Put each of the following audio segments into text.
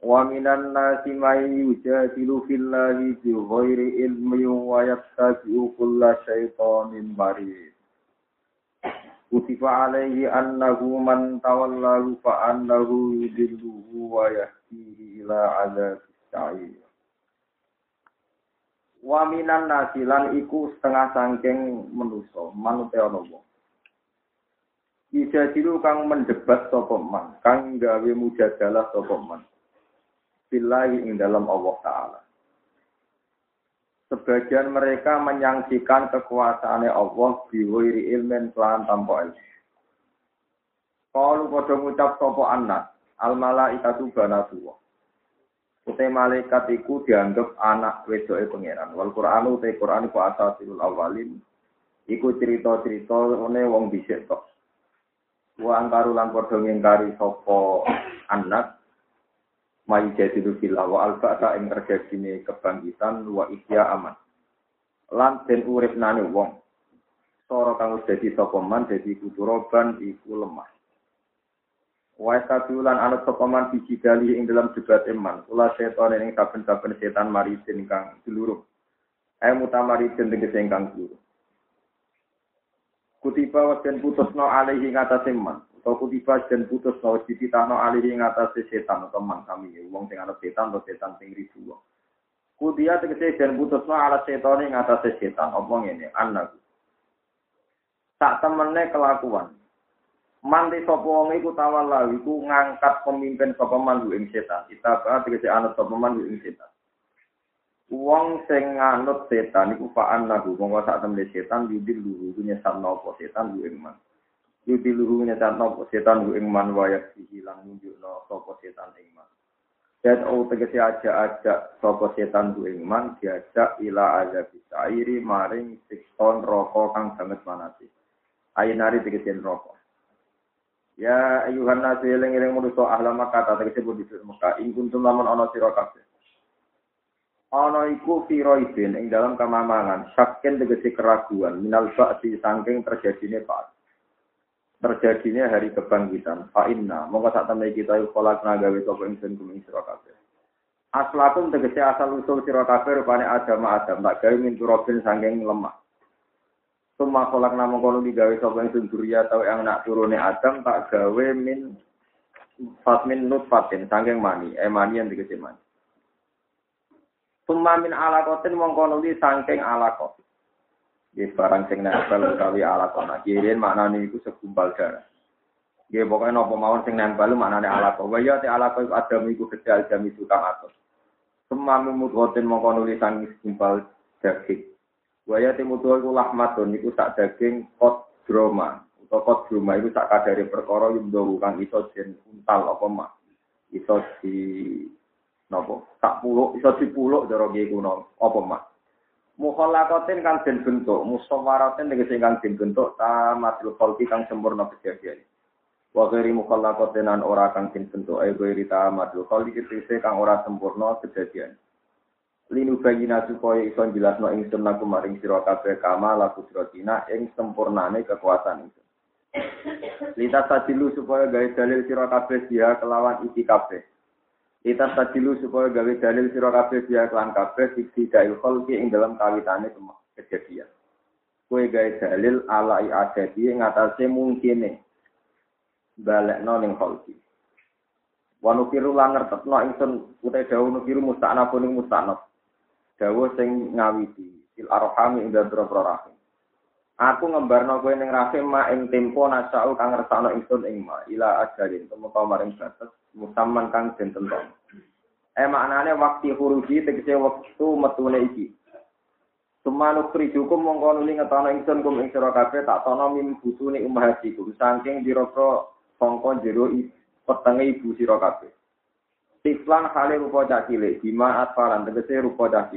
Wa minan nasi may yujadilu fillahi bi ghairi ilmi wa yattabi'u kulla syaitanin marid. Kutiba alaihi annahu man tawallahu fa annahu yudilluhu wa yahdihi ila adzabis sa'ir. Wa minan nasi lan iku setengah sangking manusa, manute ana wong. Bisa kang mendebat sapa man, kang gawe mujadalah sapa man billahi ing dalam Allah Ta'ala. Sebagian mereka menyangsikan kekuasaannya Allah biwiri ilmen pelan tanpa ilmu. Kalau pada ngucap sopo anak, al malaikatu banatullah. Utai malaikat iku dianggap anak wedoke pangeran. Wal Quran utai Quran iku asasilul awalin. Iku cerita-cerita one wong bisik tok. Wa angkaru lan padha ngingkari sapa anak Mai jadilu fillah wa alfa'ta ing terjadine kebangkitan wa ihya aman. Lan den urip nane wong. Sora kang wis dadi sapa man dadi kuturoban iku lemah. Wa satulan anut sapa man biji dali ing dalam debat iman. Kula setan ing saben-saben setan maridin kang seluruh. Ayo mutamaridin tegese ingkang seluruh. Kutiba wa den putusno alaihi ngatasé man. Atau kutiba dan putus no dititahno alih ing atase setan atau man kami wong sing ana setan atau setan sing ribu wong. Kudia tegese dan putus no ala setan ing atase setan apa ngene anak. Tak temene kelakuan. Manti sapa wong iku tawalla iku ngangkat pemimpin sapa man ing setan. Kita ba tegese anut sapa man ing setan. Wong sing nganut setan iku fa'an nahu mongko sak temene setan yudil luhu nyesat napa setan ing man. Yudi luhu nyatano setan hu ing man wayak hilang nunjukno sapa setan ing man. Dan o tegese aja-aja sapa setan hu ing diajak ila azab sairi maring sikton rokok kang banget manati. Ayinari tegese rokok. Ya ayuhan nasu eling-eling manusa ahla Makkah ta tegese budi Mekah ing kuntum lamun ana sira iku firoidin ing dalam kamamangan, saken tegese keraguan minal ba'si saking terjadine pak terjadinya hari kebangkitan. Fa inna, mongko sak temne kita kolak gawe sapa ingsun kuming sira kabeh. Aslakum tegese asal usul sira kabeh rupane Adam Adam tak gawe min turabin saking lemah. Suma kolak nama kono digawe sapa ingsun durya tau yang anak turune Adam tak gawe min fatmin nutfatin saking mani, eh mani yang tegese mani. Suma min alakotin mongko nuli saking alakot. Di barang sing nempel utawi ala kona. Kirin maknane iku segumpal darah. Nggih pokoke napa mawon sing nempel maknane ala kona. Wa ya te ala kona adam iku kedal jam itu kang atus. Semamu mudhotin mongko nulisan segumpal daging. Wa ya te iku lahmatun iku sak daging kot droma. Utawa kot droma iku sak kadare perkara yumdo kang iso den untal apa mak. Iso di napa? Tak puluk iso dipuluk cara nggih kuno apa mak. Mukhallaqatin kang den bentuk, musawwaratin tegese kang den bentuk tamatul khalqi kang sempurna kejadian. Wa ghairi mukhallaqatin an ora kang den bentuk ay ghairi tamatul khalqi tegese kang ora sempurna kejadian. Linu bayina supaya iso jelasno ingsun laku maring sira kabeh kama laku siratina ing sempurnane kekuasaan itu. Lita sadilu supaya gawe dalil sira kabeh dia kelawan iki kabeh. Kita sadilu supaya gawe dalil sira kabeh biya kelan kabeh fiksi dail kholqi ing dalam kawitane kejadian. Kue gawe dalil ala iadati ing atase mungkine balekno ning kholqi. Wa nukiru lan ngertetno ingsun utai dawuh nukiru musta'naf ning musta'naf. Dawuh sing ngawiti fil arham ing dalem rahim. Aku ngembarno kowe ning rahim ma ing tempo nasau kang ngersakno ingsun ing ma ila ajalin tumeka maring batas musaman kang den tentok. Eh maknane waktu huruji tegese waktu metune iki. Sumanu prijukum mongko nuli ngetono ingsun kum ing sira kabeh tak tono mim busune umahatikum saking dira-dira sangka jero petenge ibu sira kabeh. Tiflan hale rupa cah cilik, bima atfalan tegese rupa cah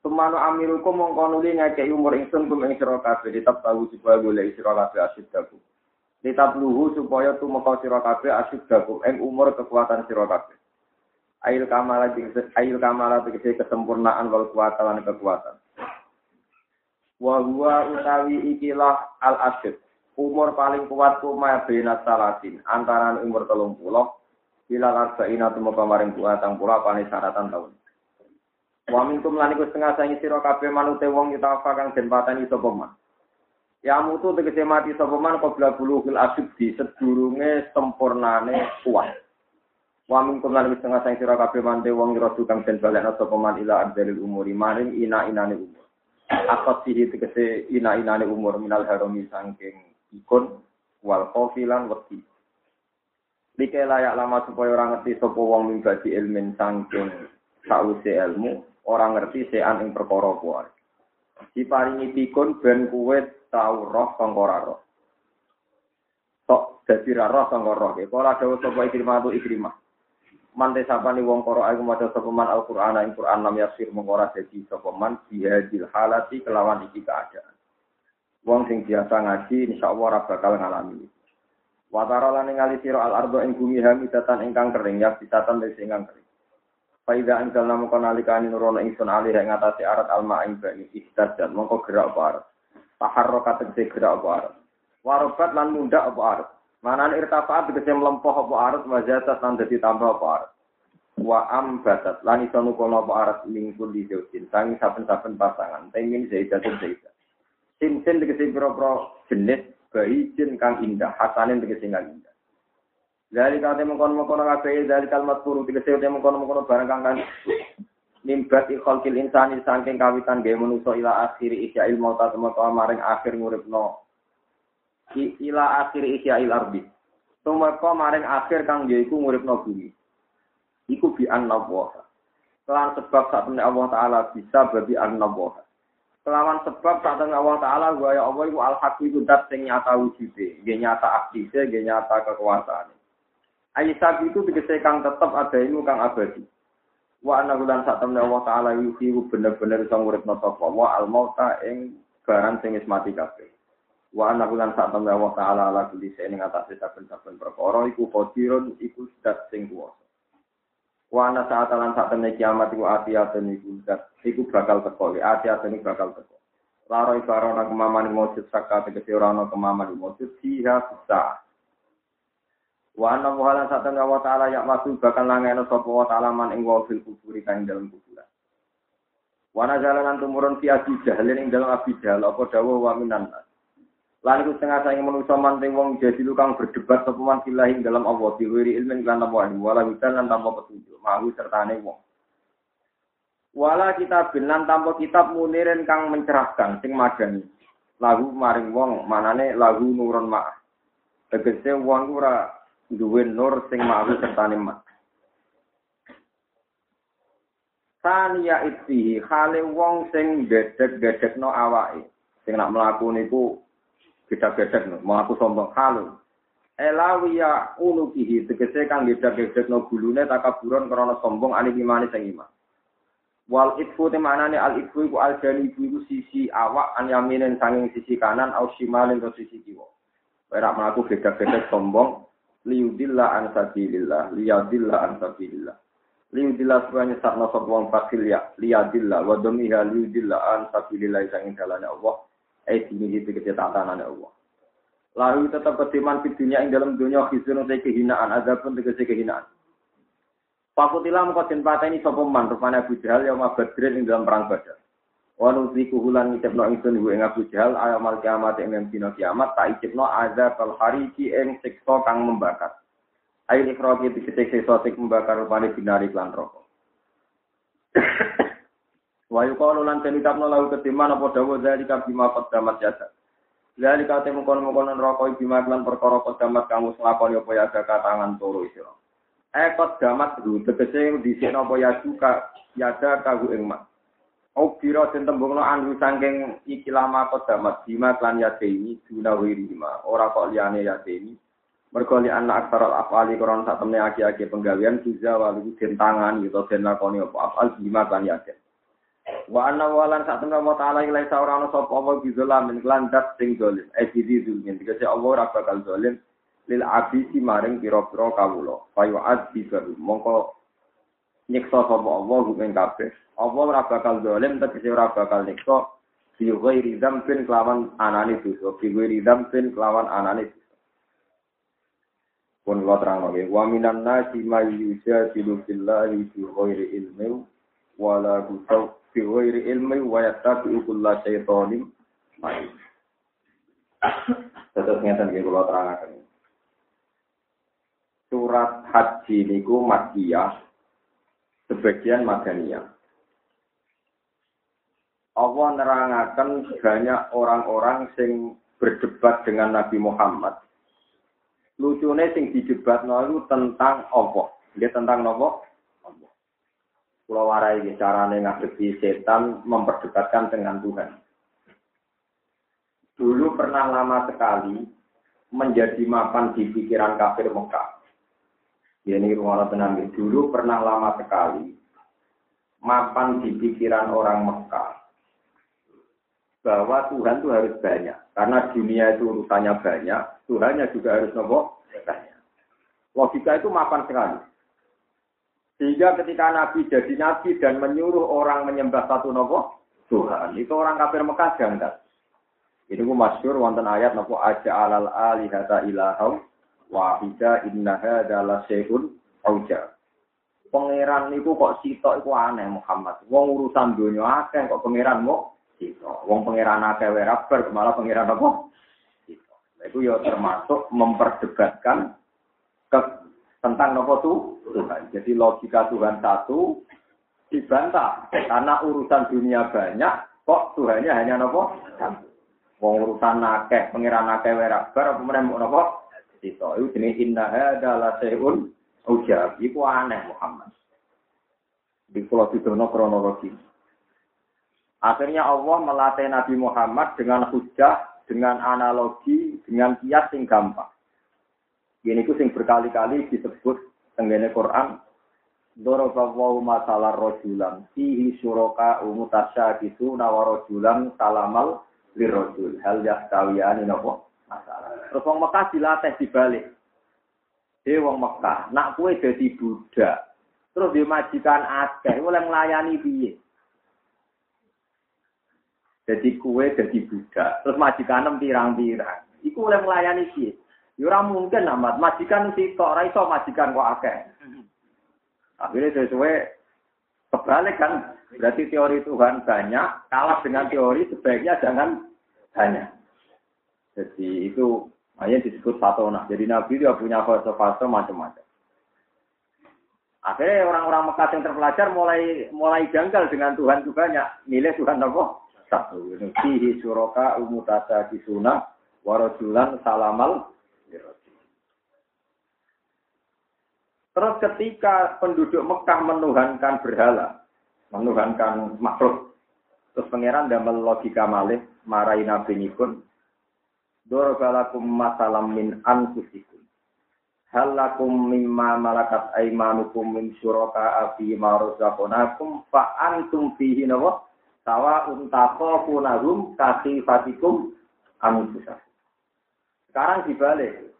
Semanu amirukum mongko nuli ngekei umur ingsun kum ing sira kabeh tetep tahu supaya golek sira kabeh asiddaku. Tetap luhu supaya tumeka sira kabeh asiddaku ing umur kekuatan sira kabeh. Ail kamala tegese ail kamala tegese kesempurnaan wal kuwatan kekuatan. Wa huwa utawi ikilah al asid. Umur paling kuat kuma benat salatin antara umur telung puluh Bila arba'ina tumeka maring buatang pula pane syaratan taun. Wa minkum lan iku setengah sangi sira kabeh manute wong yutafa kang den pateni sapa man. Ya mutu tegese mati sapa man qabla bulughil asybdi sedurunge sempurnane kuat. Wa minkum lan setengah sangi sira kabeh manute wong yrodu kang den balekna sapa man ila adzalil umuri maring ina-inane umur. Akot sihi tegese ina-inane umur minal harami sangking ikon wal kofilan wedi. Like layak lama supaya orang ngerti sapa wong mimbaji ilmin sangking sause ilmu, orang ngerti sean ing perkara kuwi. Diparingi pikun ben kuwe tau roh sangka roh. Tok dadi roh sangka roh. Kala dawuh sapa ikrimah tu ikrimah. Mante sapani wong karo aku maca sapa man Al-Qur'an ing Qur'an lam yasir mengora dadi sapa man bihadil halati kelawan iki keadaan. Wong sing biasa ngaji insyaallah ora bakal ngalami. Watara lan ningali sira al ardo ing bumi hamidatan ingkang kering ya bisatan dari ingkang kering. Faida anjal namu kon alikani nurono ingsun alih ing ngatasi arat alma ing bani dan mongko gerak apa arat. Taharrokat tegese gerak apa arat. Warobat lan mundak apa arat. Manan irtafaat tegese mlempoh apa arat wajatat lan dadi tambah apa arat. Wa ambatat lan iso nukono apa arat lingkul di zaujin tangi saben-saben pasangan. Tengin zaidatun zaidat. Sin-sin tegese pira-pira jenis bayi jin kang indah, hasanin tegese kang indah. Dari kate mengkono-mengkono kabeh dari kalimat puru tegese te mengkono-mengkono barang kang kan nimbat ikhalqil insani saking kawitan gawe manusa ila akhiri isya ilmu ta temeka maring akhir nguripno ila akhiri isya il ardi. Tumeka maring akhir kang yaiku nguripno bumi. Iku bi annawa. Kelan sebab saat Allah Ta'ala bisa babi annawa. Kelawan sebab tak tengah Allah Ta'ala, gua ya Allah itu al-haq itu dat sing nyata wujudnya. Dia nyata aktifnya, dia nyata kekuasaan. Aisyah itu dikasih kang tetap ada ilmu kang abadi. Wa anna bulan saat temen Allah Ta'ala yuhiru bener-bener sang urip notofa. Wa al-mauta ing barang sing mati kabeh. Wa anna bulan saat temen Allah Ta'ala ala kuli ing atas saben-saben perkara iku qadirun iku dat sing kuwasa. Wana saat lan saat temen kiamat iku ati-atun iku zat iku bakal teko ati-atun iku bakal teko. Laro ibaro ana kemaman mujud saka tegese ora ana kemaman mujud siha bisa. Wa anna muhalan temen wa ta'ala yak masu bakal langeno sapa wa ta'ala man ing wa fil kuburi kang dalam kuburan. Wana jalanan tumurun fi abi jahlin ing dalam abi jahl apa dawuh wa minan. Lan iku setengah saing manusa manting wong jadi kang berdebat sapa man filahi dalam Allah diwiri ilmin lan tanpa ilmu wala hudan lan tanpa petunjuk mahu sertane wong. Wala kitab lan tanpa kitab munirin kang mencerahkan sing madani. Lagu maring wong manane lagu nurun ma'ah. Tegese wong ora duwe nur sing mahu sertane mak. Sania itfihi hale wong sing gedek-gedekno awake. Sing nak mlaku niku gedak-gedak no, mau aku sombong halu. Elawiya ulu kihi, tegese kang gedak-gedak no gulune takaburon karena sombong ani imani sing iman. Wal itfu temanane al itfu iku al jani iku sisi awak an yaminin sanging sisi kanan au shimalin sisi kiwa. Perak melaku gedak-gedak sombong liudillah an sabilillah, liyadillah an sabilillah. Liudillah supaya nyesatna sapa wong fakil ya, liyadillah wa domiha liudillah an sabilillah sanging dalane Allah eh dini itu ketetanan Allah. Lalu tetap ketiman di dunia yang dalam dunia khizun untuk kehinaan, ada pun tegesi kehinaan. Fakutilah muka den ini sopeman, rupanya Abu Jahal yang badrin yang dalam perang badar. Wanu ziku hulan ngicipno ingsun ing Abu Jahal ayam mal kiamat ing dina kiamat tak icipno azab al hariki ing siksa kang membakar. Ayo ikroki diketik siksa sik membakar rupane binari klan rokok. Wa yuqalu lan tenitapno lahu ketiman apa dawa zalika bima qaddamat yada. Zalika temu kono-kono neraka bima lan perkara qaddamat kamu nglakoni apa ya tangan turu. Eh qaddamat ru tegese dhisikno apa ya suka yada kagu ing. Au kira den tembungno anu saking iki lama qaddamat bima lan yade ini duna wirima ora kok liyane yade ini Mergo li anak aksara afali koron sak temne aki-aki penggawean juga walu den tangan gitu den lakoni apa afal bima kan yakin. Wa anna walan sak temne wa ta'ala ilai saura ana sapa apa bizolam min kelandat sing dolim. Eh jadi zulmin dikase Allah ora bakal dolim lil abisi maring pira-pira kawula. Fayu adzi baru mongko nyiksa sapa Allah ing kabeh. Allah ora bakal dolim tegese ora bakal nyiksa. Fi ghairi dzambin kelawan anane dosa. Fi ghairi dzambin kelawan anane pun kula terang lagi wa minan nasi may yujadilu billahi fi ghairi ilmi wa la tusau fi ghairi ilmi wa yattabi'u kulla syaitanin marid Tetap ngeten nggih kula terangaken Surat haji niku Makkiyah sebagian Madaniyah Allah nerangaken banyak orang-orang sing berdebat dengan Nabi Muhammad Lucune sing dijebat itu tentang apa? Dia tentang apa? Pulau warai carane ngadepi setan memperdebatkan dengan Tuhan. Dulu pernah lama sekali menjadi mapan di pikiran kafir Mekah. Ini rumah tenang dulu pernah lama sekali mapan di pikiran orang Mekah bahwa Tuhan itu harus banyak. Karena dunia itu urusannya banyak, Tuhannya juga harus nopo banyak. Logika itu mapan sekali. Sehingga ketika Nabi jadi Nabi dan menyuruh orang menyembah satu nopo Tuhan, itu orang kafir Mekah janggal. Ini ku masyur wonten ayat nopo aja alal alihata ilahau wahida innaha adalah sehun auja. Pangeran niku kok sitok iku aneh Muhammad. Wong urusan dunia akeh kok pangeran mau Gitu. Wong pangeran akeh wae rabar malah pangeran apa? Gitu. Itu ya termasuk memperdebatkan ke, tentang nopo tuh Tuhan. Jadi logika Tuhan satu dibantah karena urusan dunia banyak kok Tuhannya hanya nopo satu. Wong urusan akeh pangeran akeh wae rabar apa meneh nopo? Gitu. Itu jenis indah adalah seun ujab. Iku aneh Muhammad. Di pulau Sidono kronologi. Akhirnya Allah melatih Nabi Muhammad dengan hujah, dengan analogi, dengan kias yang gampang. Ini ku sing berkali-kali disebut tenggene Quran. Dorobawahu masalah rojulan. Fihi syuroka umutasya gitu nawarojulan salamal lirojul. Hal ini nopo. Terus wong Mekah dilatih dibalik. Dia wong Mekah, nak kue jadi budak. Terus dimajikan akeh, oleh melayani piye? Jadi kue jadi budak. Terus majikan pirang-pirang. Iku oleh melayani sih. Ya mungkin amat. Majikan si tok iso majikan kok akeh. Akhirnya sesuai kebalik kan. Berarti teori Tuhan banyak, kalah dengan teori sebaiknya jangan banyak. Jadi itu hanya disebut fatona. Jadi Nabi dia punya fase-fase macam-macam. Akhirnya orang-orang Mekah yang terpelajar mulai mulai janggal dengan Tuhan itu banyak. Milih Tuhan apa? satu. Fihi suroka umutasa kisuna warajulan salamal Terus ketika penduduk Mekah menuhankan berhala, menuhankan makhluk, terus pangeran damel logika malih marai nabi nikun, dorobalakum masalam min anfusikum. Halakum mimma malakat aimanukum min syuraka afi maruzakonakum fa antum fihi nawa Sawa untako punahum kasih fatikum anususah. Sekarang dibalik.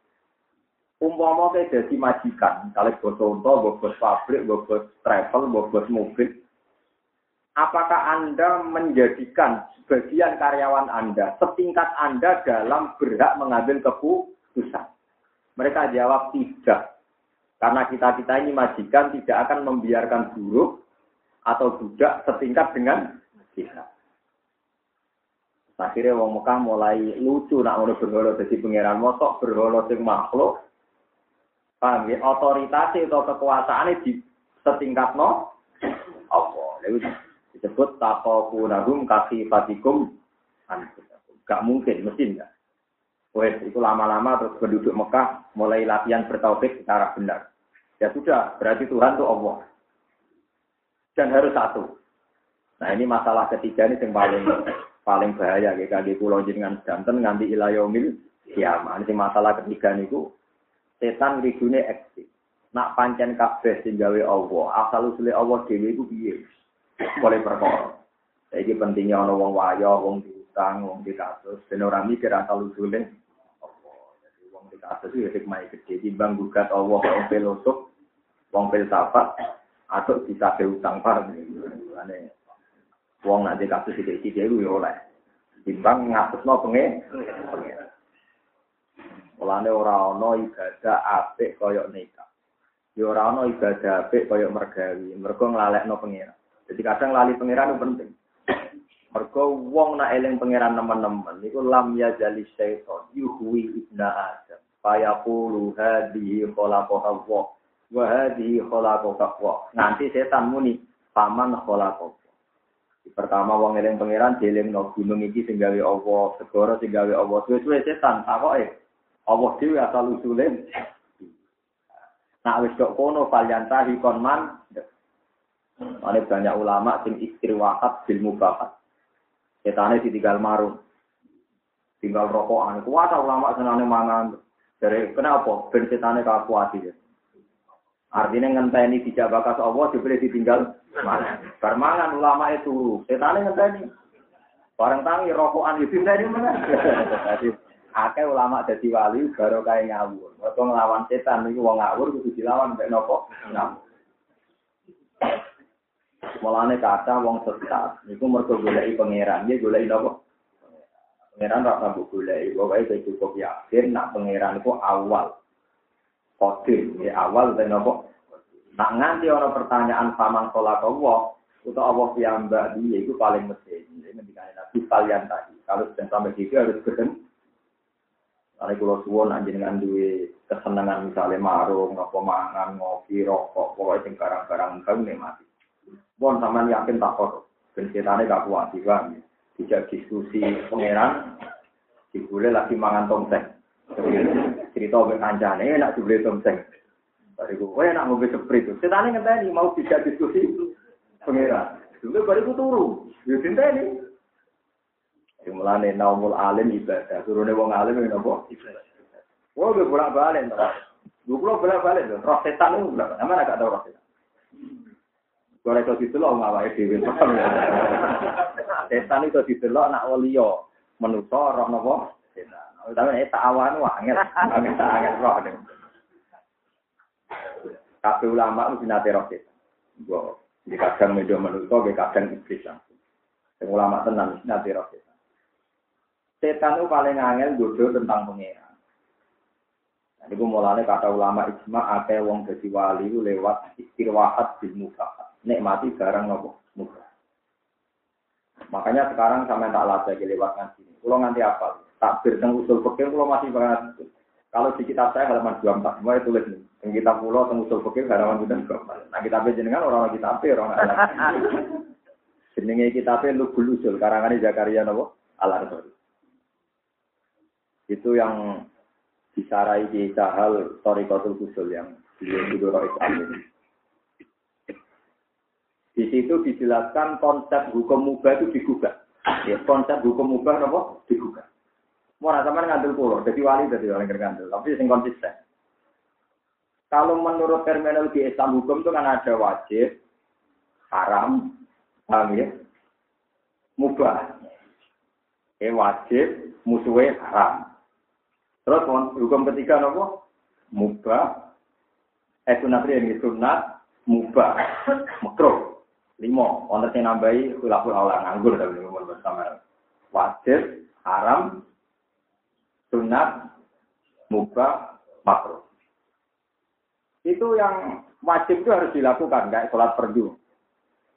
Umpama ke jadi majikan, kalau bos contoh, bos pabrik, bos travel, bos mobil. Apakah Anda menjadikan sebagian karyawan Anda setingkat Anda dalam berhak mengambil keputusan? Mereka jawab tidak. Karena kita-kita ini majikan tidak akan membiarkan buruk atau budak setingkat dengan kita. Akhirnya wong Mekah mulai lucu nak ngono berhala dadi pangeran motok berhala sing makhluk. Paham ya? Otoritas atau kekuasaan di setingkat no apa? Disebut takokunahum kasifatikum anfusakum. Gak mungkin, mesti enggak. Wes, itu lama-lama terus penduduk Mekah mulai latihan bertauhid secara benar. Ya sudah, berarti Tuhan itu Allah. Dan harus satu. Nah ini masalah ketiga ini yang paling paling bahaya kayak di pulau jenengan jantan nganti ilayomil kiamat. Ini masalah ketiga niku Setan rigune eksis. Nak pancen kabeh sing Allah, asal usule Allah dhewe iku piye? Oleh perkara. Saiki pentingnya ana wong wayo, wong diutang, wong dikasus, ben ora mikir asal usule. Jadi wong dikasus itu hikmah gede timbang gugat Allah wong pelosok, wong filsafat atau bisa utang par. Ane wong nanti kasus sithik-sithik iku yo oleh. Timbang ngatusno pengen. Mulane ora ana ibadah apik kaya nikah. Ya ora ana ibadah apik kaya mergawi, mergo nglalekno pangeran. Jadi kadang lali pangeran itu penting. Mergo wong nak eling pangeran teman-teman niku lam ya jali syaiton yuhwi ibna adam. Fayaqulu hadhihi khalaqaha Allah wa hadhihi Allah. Nanti setan muni paman khalaqaha. Pertama wong eling pangeran dieling no gunung iki sing gawe Allah, segara sing gawe Allah. Suwe-suwe setan takoke Allah dhewe asal usule. Nah wis kok kono falyantahi kon man. Ane banyak ulama sing istiwahat bil mubahat. Setane ditinggal marung. Tinggal rokokan. Kuat ulama senane mangan. Dari kenapa? Ben setane kakuati. Artinya ngenteni tidak bakas Allah dibeli ditinggal mana? Permangan ulama itu. Setane ngenteni. Barang tangi rokokan itu ngenteni mana? akeh ulama dadi wali baru kaya ngawur. Mergo nglawan setan niku wong ngawur kudu dilawan mek napa? Ngawur. Mulane kata wong sesat niku mergo goleki pangeran, nggih goleki napa? Pangeran ra tambah goleki, pokoke cukup yakin nak pangeran iku awal. Kodim, ya awal dan napa? Nak nganti ana pertanyaan paman sholat Allah, atau Allah piyambak dia itu paling mesti. Ini ngendikane Nabi kalian tadi. Kalau sudah sampai situ harus ketemu Nanti kalau suwon dengan duwe kesenangan misalnya marung, ngopo mangan, ngopi, rokok, pokoknya sing barang-barang bang mati. Bon sampean yakin tak kok ben setane gak kuat juga. Tidak diskusi pangeran, dibule lagi mangan tongseng. Cerita ke kancane enak dibule tongseng. Bariku, kowe enak ngombe seprit. Setane ngenteni mau tidak diskusi pangeran. Dulu bariku turu. Yo ini. Sing mulane naumul alim ibadah. Turune wong alim ngene apa? Wong ge bolak-balik to. Lu kula bolak-balik to. Roh setan itu bolak. Mana gak tau roh setan. Gore iso didelok ngawake dhewe. Setan itu didelok nak waliya. Menusa roh napa? Setan. Tapi tak awan wae angel. Angel tak angel roh. Kabeh ulama mesti nate roh setan. Gua di kadang media manusia, kadang iblis langsung. ulama tenang, nanti roh setan. Setan itu paling angel bodoh tentang pengeran. Ini mulanya kata ulama ijma ada wong jadi wali lewat istirwahat di muka. Nikmati barang nopo muka. Makanya sekarang sama tak lagi lewat ngaji. Kalau nanti apa? Tak tentang usul fikih kalau masih banget. Kalau di kitab saya halaman 24 semua tulis nih. Yang kita pulau tentang usul fikih halaman 24. Nah kitab jenengan orang kitab orang anak. Jenenge kitabnya Lubul Usul karangan Zakaria nopo Al Arbori. Itu yang disarai di Sahal Torikotul Kusul yang beliau juga Islam ini. Di situ dijelaskan konsep hukum mubah itu digugat. Ya, konsep hukum mubah apa? Digugat. Mau sama ngambil pulau, jadi wali jadi orang ngambil, tapi sing konsisten. Kalau menurut terminologi Islam hukum itu kan ada wajib, haram, paham ya? Mubah. Eh wajib, musuhnya haram. Terus hukum ketiga nopo? Mubah. Eh sunat ini sunat mubah. Makro. Lima. Wonten sing nambahi khilaful aula nganggur tapi ngomong bersama. Wajib, haram, sunat, mubah, makro. Itu yang wajib itu harus dilakukan, kayak sholat perdu.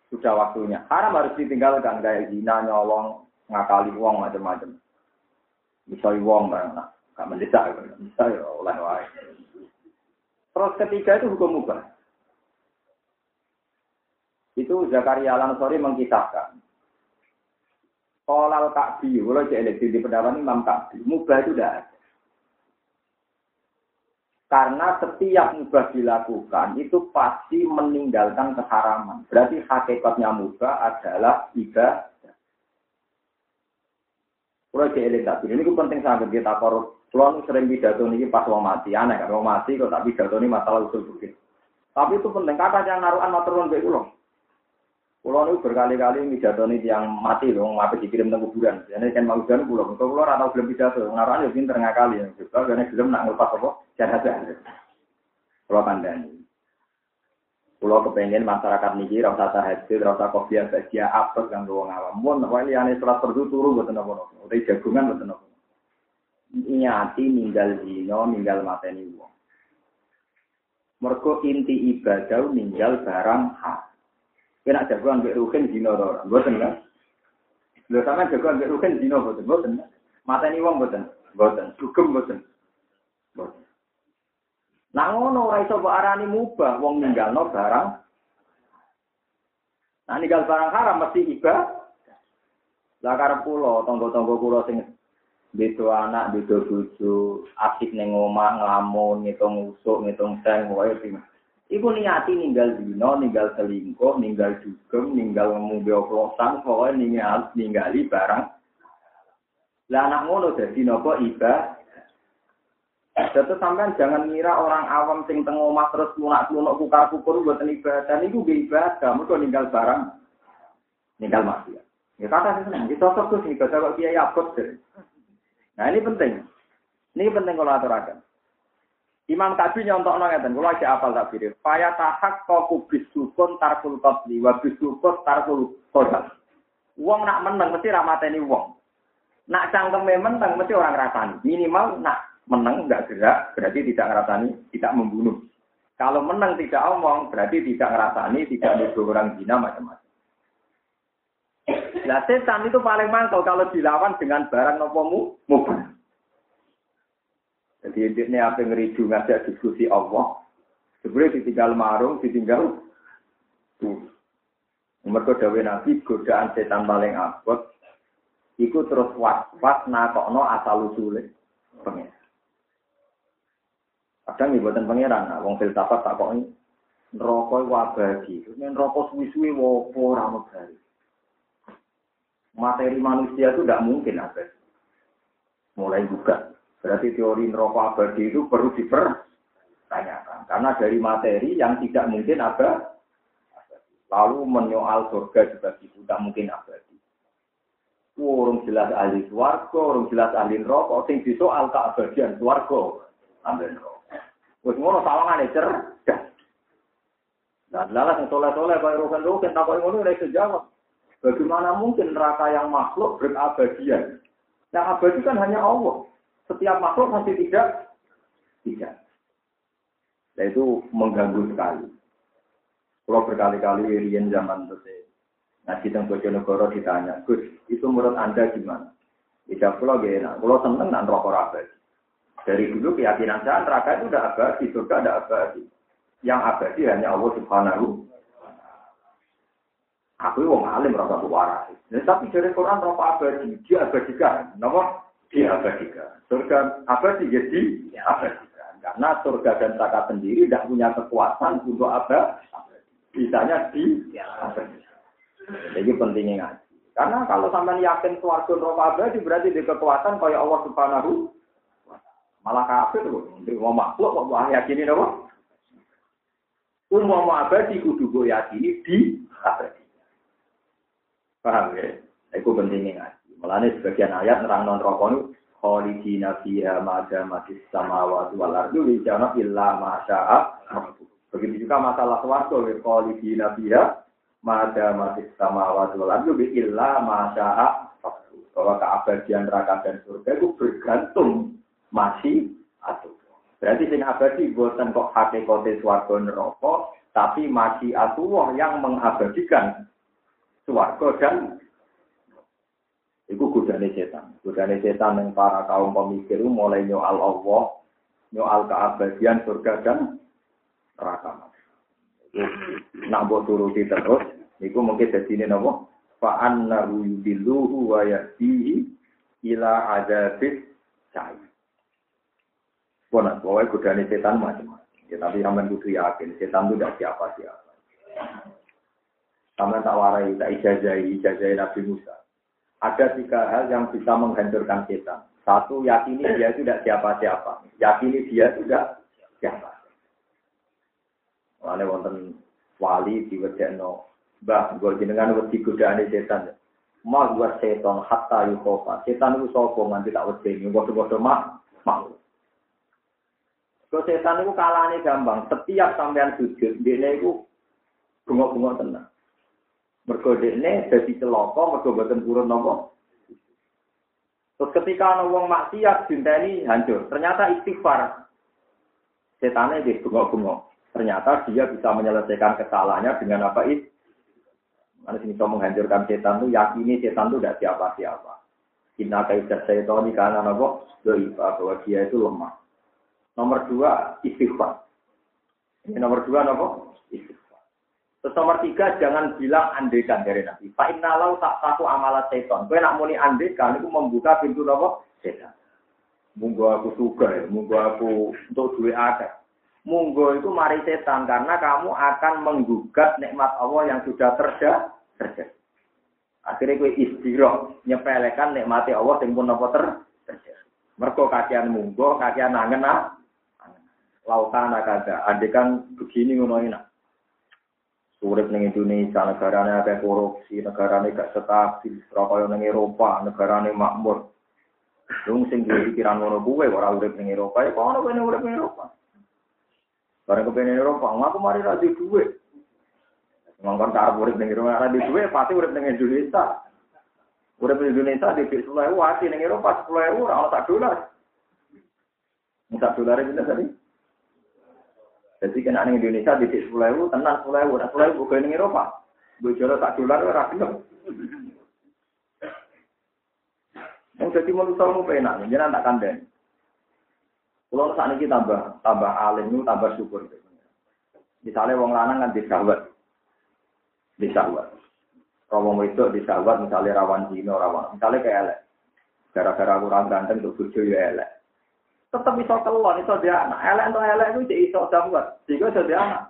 Sudah waktunya. Haram harus ditinggalkan, kayak zina, nyolong, ngakali uang, macam-macam. Misalnya uang, barang Gak mendesak, bisa ya oleh wae. Terus ketiga itu hukum mubah. Itu Zakaria Al-Ansori mengkisahkan. Kolal Ka'bi, kalau cek di pendapat Imam Ka'bi, mubah itu tidak ada. Karena setiap mubah dilakukan itu pasti meninggalkan keharaman. Berarti hakikatnya mubah adalah ibadah. Kalau di eling tak ini penting sangat kita korup. Kalau sering pidato ini pas mau mati, aneh kan mau mati kok tak pidato ini masalah usul bukit. Tapi itu penting, kata yang naruhan maturun baik ulang. Kulo niku berkali-kali ini yang mati loh, ngapain dikirim teng kuburan. Jadi kan mau kuburan kulo, kok kulo ora tau gelem pidato, naruhan yo pinter ngakali ya. Juga karena gelem nak nglepas apa? Jenazah. Kulo kandhani. Kulo kepengen masyarakat niki ra usah tahajud, ra usah kopiah bahagia apes kanggo wong awam. Mun wae liyane salat fardu turu mboten napa-napa. Udah jagungan mboten napa. Nyati ninggal dino, ninggal mateni wong. Mergo inti ibadah ninggal barang hak. Kena jagoan mbek ruhin to ora? Mboten kan? Lho sampean jagoan mbek ruhin dino mboten, mboten. Mateni wong mboten. Mboten. Sugem mboten. Mboten. Nah ngono ora iso mbok arani mubah wong ninggalno barang. Nah ninggal barang haram mesti iba. Lah karep kula, tangga-tangga kula sing beda anak, beda bojo, asik ning omah nglamun, ngitung usuk, ngitung seng, wae sing Iku niati ninggal dino, ninggal selingkuh, ninggal dugem, ninggal ngombe oplosan, pokoknya ninggal, ninggali barang. Lah anak ngono dadi napa ibadah jadi sampean jangan ngira orang awam sing teng omah terus lunak-lunak kukar kukur buat ibadah niku nggih ibadah, mergo ninggal barang ninggal maksiat. Ya kata sih seneng, kita cocok tuh ibadah kok kiai abot Nah ini penting. Ini penting kalau aturakan. Imam Kabi nyontok nong ngeten, kalau aja apal tak pilih. Faya tahak kau kubis sukun tarkul kotli, wabis sukun tarkul kodal. Uang nak menang mesti ramateni uang. Nak cangkem menang mesti orang rasani. Minimal nak menang nggak gerak, berarti tidak ngerasani, tidak membunuh. Kalau menang tidak omong, berarti tidak ngerasani, tidak nuduh orang zina macam-macam. Nah setan itu paling mantap kalau dilawan dengan barang nopomu mubah. Jadi ini apa ngeridu ngajak diskusi Allah. Sebenarnya ditinggal marung, ditinggal tuh. Mereka dawe nabi godaan setan paling abot. Iku terus was-was nakokno asal usulnya. Pengen. Kadang ibu dan pangeran, nah, wong filsafat tak kok ini rokok wabadi, ini rokok suwi-suwi wopo. Materi manusia itu tidak mungkin ada. Mulai buka. Berarti teori rokok abadi itu perlu dipertanyakan. Karena dari materi yang tidak mungkin ada, lalu menyoal surga juga tidak mungkin abadi. Orang jelas ahli suarga, orang jelas ahli rokok, sing disoal keabadian suarga, ambil rokok. Wes ngono sawangane cerdas. Nah, lalas yang soleh-soleh kayak rokan-rokan, tak kau ngono udah jawab. Bagaimana mungkin neraka yang makhluk berabadian? Yang abadi kan hanya Allah. Setiap makhluk pasti tidak tidak. Nah, itu mengganggu sekali. Kalau berkali-kali Irian zaman itu ngaji tentang Bojonegoro ditanya, Gus, itu menurut Anda gimana? Tidak pulau gak Kalau seneng dan rokok abadi. Dari dulu keyakinan saya neraka itu udah abadi, surga ada abadi. Yang abadi hanya Allah Subhanahu Aku wong alim rasa waras. Nah, tapi dari Quran rasa abadi, dia abadikan. Kenapa? Dia abadikan. Surga abadi jadi ya, abadikan. Karena surga dan neraka sendiri tidak punya kekuatan untuk apa? Bisanya di abadikan. Jadi pentingnya ngaji. Karena kalau sampai yakin suarga neraka abadi berarti di kekuatan kayak Allah Subhanahu Malah kafir loh. Untuk mau makhluk kok mau yakini apa? Umum abadi kudu gue yakini di abadi. Paham ya? Itu pentingnya ngaji. Mulanya sebagian ayat nerang non rokok khalidina fiha mada matis samawati wal ardu wijana illa Begitu juga masalah swarga khalidina fiha mada matis samawati wal ardu illa masya'a bahwa keabadian neraka dan surga itu bergantung masih atuh. Berarti sing abadi buatan kok hakikate swarga neraka, tapi masih atuh yang mengabadikan swarga dan Iku godane setan. Godane setan yang para kaum pemikir mulai nyoal Allah, nyoal keabadian surga dan neraka. Nak mbok turuti terus, iku mungkin jadi ini nopo. Fa'an nahu yudiluhu wa yahdihi ila adabis cahaya. Pokoknya, pokoknya setan macam-macam. Ya, tapi sampean kudu yakin, setan itu tidak siapa-siapa. Sampean tak warai, tak ijazahi, ijazahi Nabi Musa. Ada tiga hal yang bisa menghancurkan setan. Satu, yakini dia itu tidak siapa-siapa. Yakini dia tidak siapa. Mulane wonten wali diwedekno, Mbah, gue jenengan wedi godane setan. Ma gua setan hatta yukofa. Setan itu sapa nganti tak wedeni, padha-padha mah. Kalau setan itu kalahnya gampang. Setiap sampean sujud, dia itu bunga-bunga tenang. Mergo dekne dadi celaka mergo boten purun napa. Terus ketika ana wong maksiat dinteni hancur. Ternyata istighfar. Setannya di bunga-bunga. Ternyata dia bisa menyelesaikan kesalahannya dengan apa itu? Sih bisa menghancurkan setan itu yakini setan itu tidak siapa-siapa. Inna kaidah setan ini karena nopo doiba bahwa dia itu lemah. Nomor dua istighfar. Ini nomor dua nopo istighfar. Terus nomor tiga, jangan bilang andekan dari Nabi. Pak Innalau tak satu amalat setan. Kau nak muni andekan, itu membuka pintu nopo setan. Munggu aku suka ya, munggu aku untuk duit ada. Munggu itu mari setan, karena kamu akan menggugat nikmat Allah yang sudah terjadi. terjadi. Akhirnya kue istirahat, nyepelekan nikmati Allah yang pun nopo ter terjadi. Mergo kakian munggu, kakian nangen ah. Lautan ada, andekan begini ngono enak. Urip ning Indonesia negarane akeh korupsi, negarane gak stabil, kaya ning Eropa, negarane makmur. Lung sing duwe pikiran ngono kuwe ora urip ning Eropa, ya kono kene urip ning Eropa. Bareng kepene Eropa, aku mari ra duwe. Ngongkon tak urip ning Eropa, ra duwe pasti urip ning Indonesia. Urip ning Indonesia di 10.000 wati ning Eropa 10.000 ora ono tak dolar. Sak dolar itu tadi. Jadi kena ning Indonesia di sepuluh ribu, tenang sepuluh ribu, sepuluh ribu gue ning Eropa. Jual tak dolar ora gelem. Yang jadi manusia mau penak, jangan tak kandeng. Kalau saat ini tambah tambah alim tambah syukur. Misalnya wong lanang kan disawat, disawat. Kalau wong itu disawat, misalnya rawan zino, rawan, misalnya kayak elek. Gara-gara kurang ganteng bojo ya elek tetap bisa kelon, bisa dia anak. Elek atau elek itu jadi iso dapat, jika bisa dia anak.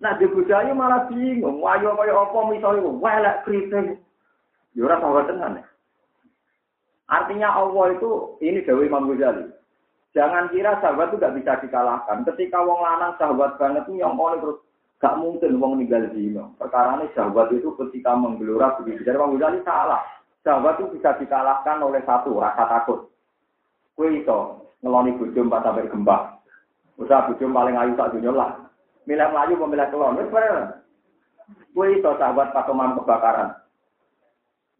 Nah di budaya malah bingung, wayo kaya apa misalnya, wah elek kritik. Ya sahabat tenan ya. Artinya Allah itu, ini Dewi Imam Ghazali. Jangan kira sahabat itu gak bisa dikalahkan. Ketika wong lanang sahabat banget itu yang oleh terus gak mungkin wong ninggal zina. Perkara ini sahabat itu ketika menggelora begitu. Jadi Imam Ghazali salah. Sahabat itu bisa dikalahkan oleh satu rasa takut. Kue itu ngeloni bojo empat sampai gempa. Usaha bojo paling ayu tak dunia lah. Milih melayu pemilih kelon. Wes bener. Kue itu sahabat pakeman kebakaran.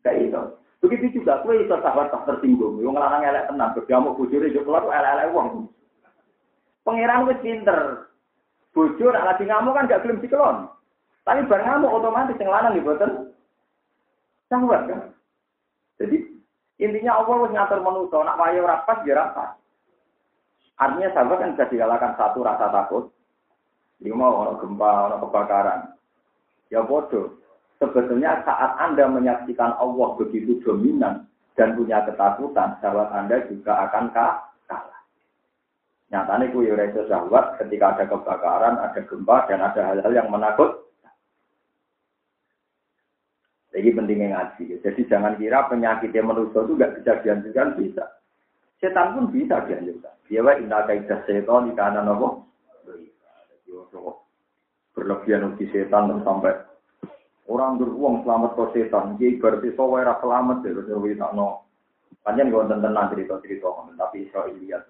Kayak itu. Begitu juga kue itu sahabat tak tersinggung. Yang ngelarang elek tenang. Berjamu bojone yo keluar elek-elek wong. Pangeran wis pinter. Bojo nak lagi ngamuk kan gak gelem dikelon. Tapi bareng ngamuk otomatis yang lanang diboten. Sahabat kan. Intinya Allah harus ngatur manusia, nak wayo rapat ya rapat. Artinya sahabat kan bisa dikalahkan satu rasa takut. Dia mau orang gempa, orang kebakaran. Ya bodoh. Sebetulnya saat Anda menyaksikan Allah begitu dominan dan punya ketakutan, sahabat Anda juga akan kalah. Nyatanya kuyu reso sahabat ketika ada kebakaran, ada gempa, dan ada hal-hal yang menakut, jadi pentingnya ngaji. Jadi jangan kira penyakitnya manusia itu nggak bisa dianjurkan, bisa. Setan pun bisa dianjurkan. Dia wa inna kaidah setan di kanan apa? Berlebihan uji setan sampai orang beruang selamat ke setan. Jadi berarti sawa selamat ya. Terus kita no. Panjang gue tentang cerita-cerita, tapi Israel lihat.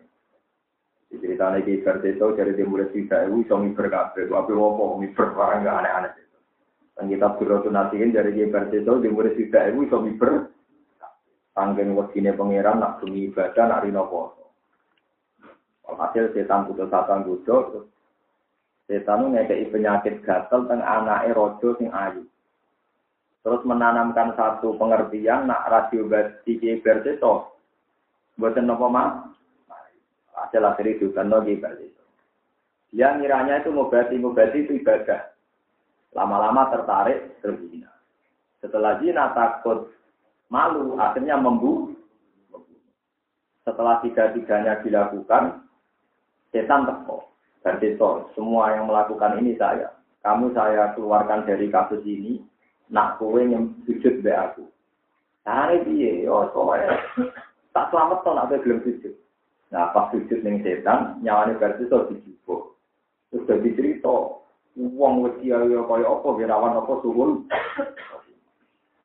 Ceritanya di Verteto dari dimulai cerita itu, bisa miber kabeh. Tapi apa, miber barang gak aneh-aneh. Dan kita berdoa nasihin dari dia itu di murid juga ibu bisa miber. Tanggen wakine pangeran nak bumi ibadah nak rino poso. Hasil setan putus satan gudo, setan itu ngekei penyakit gatel teng anake rojo sing ayu. Terus menanamkan satu pengertian nak radio iki berseto. Buatan nopo mah? Hasil akhir itu kan lagi berseto. Dia ngiranya itu mubati itu ibadah. Lama-lama tertarik berzina. Setelah zina takut malu, akhirnya membunuh. Setelah tiga-tiganya dilakukan, setan teko. Dan semua yang melakukan ini saya. Kamu saya keluarkan dari kasus ini, nak kowe yang sujud be aku. Carane piye? Yo soalnya tak selamat to nak gelem sujud. Nah, pas sujud ning setan, nyawane berarti iso dijupuk. Terus dadi cerita, wong wedi kaya apa, wirawan apa suwun.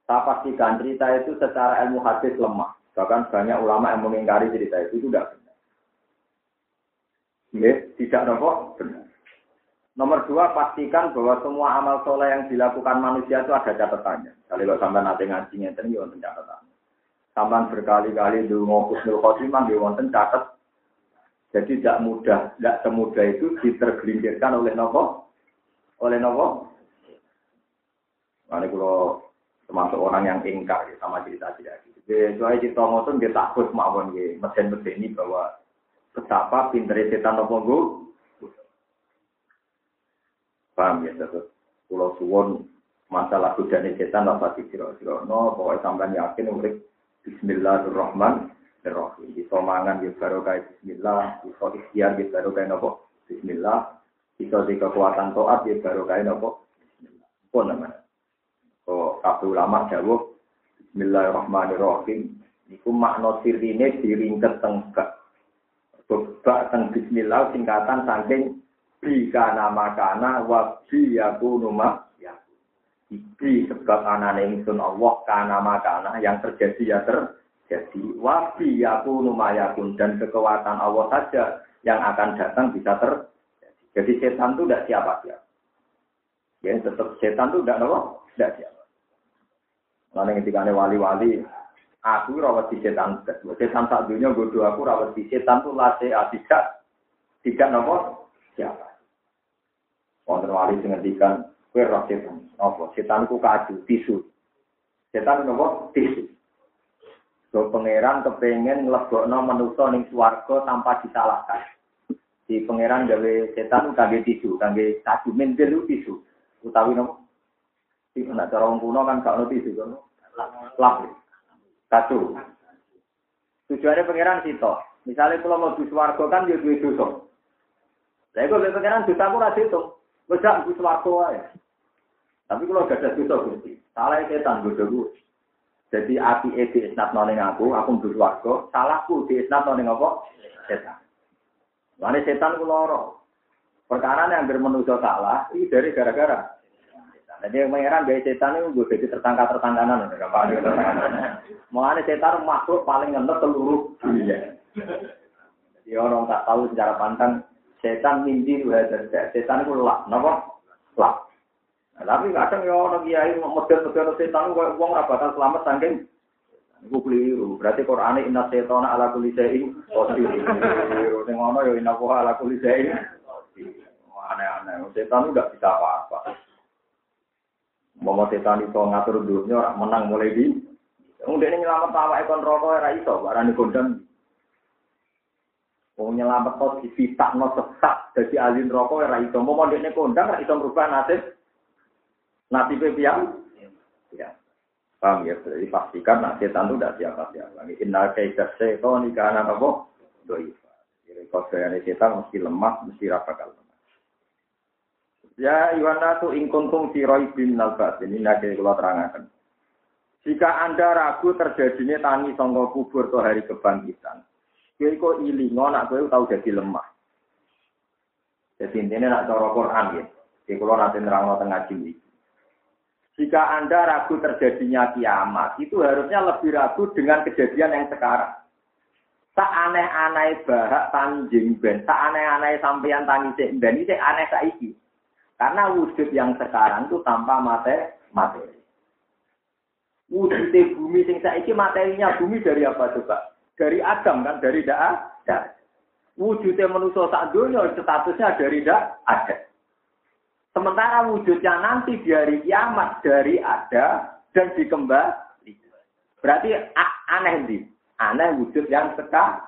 Saya pastikan cerita itu secara ilmu hadis lemah. Bahkan banyak ulama yang mengingkari cerita itu, itu tidak benar. Ya, tidak nopo benar. Nomor dua, pastikan bahwa semua amal soleh yang dilakukan manusia itu ada catatannya. Kalau sampai nanti ngajinya itu, ya wonten catatan. Sampai berkali-kali di khusnul khotimah, ya wonten catat. Jadi tidak mudah, tidak semudah itu ditergelincirkan oleh nopo, oleh nopo. Nah, ini kalau termasuk orang yang ingkar ya, sama cerita tidak gitu. Soalnya cerita ngotot dia takut mawon mesin-mesin ini bahwa betapa pinter setan nopo Paham ya, terus pulau suwon masalah godane setan apa dikira-kira. No, pokoknya sampean yakin urip Bismillahirrahmanirrahim. Di somangan di barokah Bismillah, di ikhtiar di barokah nopo Bismillah, di di kekuatan toat di barokah nopo Bismillah. Pun namanya. Oh, kabeh ulama jawab Bismillahirrahmanirrahim. Niku makna sirine diringket tengkek. Bebak teng Bismillah singkatan saking Bika nama kana wa bi yakunu ma Ibi sebab anane ingsun Allah kana makana yang terjadi ya terjadi. Wa bi yakunu yakun dan kekuatan Allah saja yang akan datang bisa terjadi. Jadi setan itu tidak siapa-siapa. Ya tetap setan itu tidak apa? Tidak siapa. Lalu ketika ada wali-wali, aku rawat di setan. Setan tak dunia bodoh aku rawat di setan itu lase tidak tidak nopo siapa. Wonten wali sing ngendikan kowe roh setan. Apa? Setan ku kaju, tisu. Setan nopo? Tisu. So pangeran kepengen nglebokno manusa ning swarga tanpa disalahkan. Di pangeran gawe setan kangge tisu, kangge kaju mentil tisu. Utawi nopo? Iku nak cara wong kuno kan gak tisu kan. Lap. Kaju. Tujuannya pangeran sito. Misalnya kalau mau di swarga kan dia duwe dosa. Lah iku pangeran dosa aku ra diitung. Wes gak ae. Tapi kalau gak ada dosa Gusti, salah setan bodohku. Jadi api e di noning aku, aku Gus Warto, salahku di isnat noning apa? Setan. Lalu setan ku loro. Perkara yang bermenuju salah, ini dari gara-gara. Jadi yang mengeran gaya setan itu gue jadi tertangka-tertangkanan. Mengenai setan makhluk paling ngentot seluruh dunia. Jadi orang tak tahu secara pantang setan mimpi dua. Setan itu lak, napa? Lak. Nah, tapi kadang ya orang kiai model-model setan itu uang bakal selamat saking Iku keliru. Berarti Quran inna setona ala kulli syai'in qadir. Sing ngono ya inna ala kulli syai'in Aneh-aneh. Setan tidak bisa apa-apa. Mau setan itu ngatur dunia orang menang mulai di. Kemudian ini nyelamat awak ekon rokok era iso, barang kondang. Wong nyelamet kok no sesat dadi alin rokok ora iso. Mau ndekne kondang ora iso merubah nasib. Nasibe piang? Ya. Paham ya? Jadi pastikan nah setan itu tidak siapa-siapa. Inna kaita setan ikana apa? Doifa. Jadi kalau setan mesti lemah, mesti rapakal lemah. Ya Iwana tu ingkuntung siroi bin nalbat. Ini nanti kalau terangkan. Jika Anda ragu terjadinya tangi songkok kubur atau hari kebangkitan, Kowe kok ilingo nak kowe tau jadi lemah. Jadi intinya nak cara Quran ya. Jadi kalau nanti nerang tengah ini. Jika Anda ragu terjadinya kiamat, itu harusnya lebih ragu dengan kejadian yang sekarang. Tak aneh-aneh bahak tanjing ben, tak aneh-aneh sampeyan tangi sik ben, ini aneh saiki. Karena wujud yang sekarang itu tanpa mate, materi. Wujud bumi sing saiki materinya bumi dari apa coba? dari Adam kan, dari dak ada. Wujudnya manusia tak dunia statusnya dari dak ada. Sementara wujudnya nanti dari kiamat dari ada dan dikembali. Berarti aneh nih, aneh wujud yang sekarang.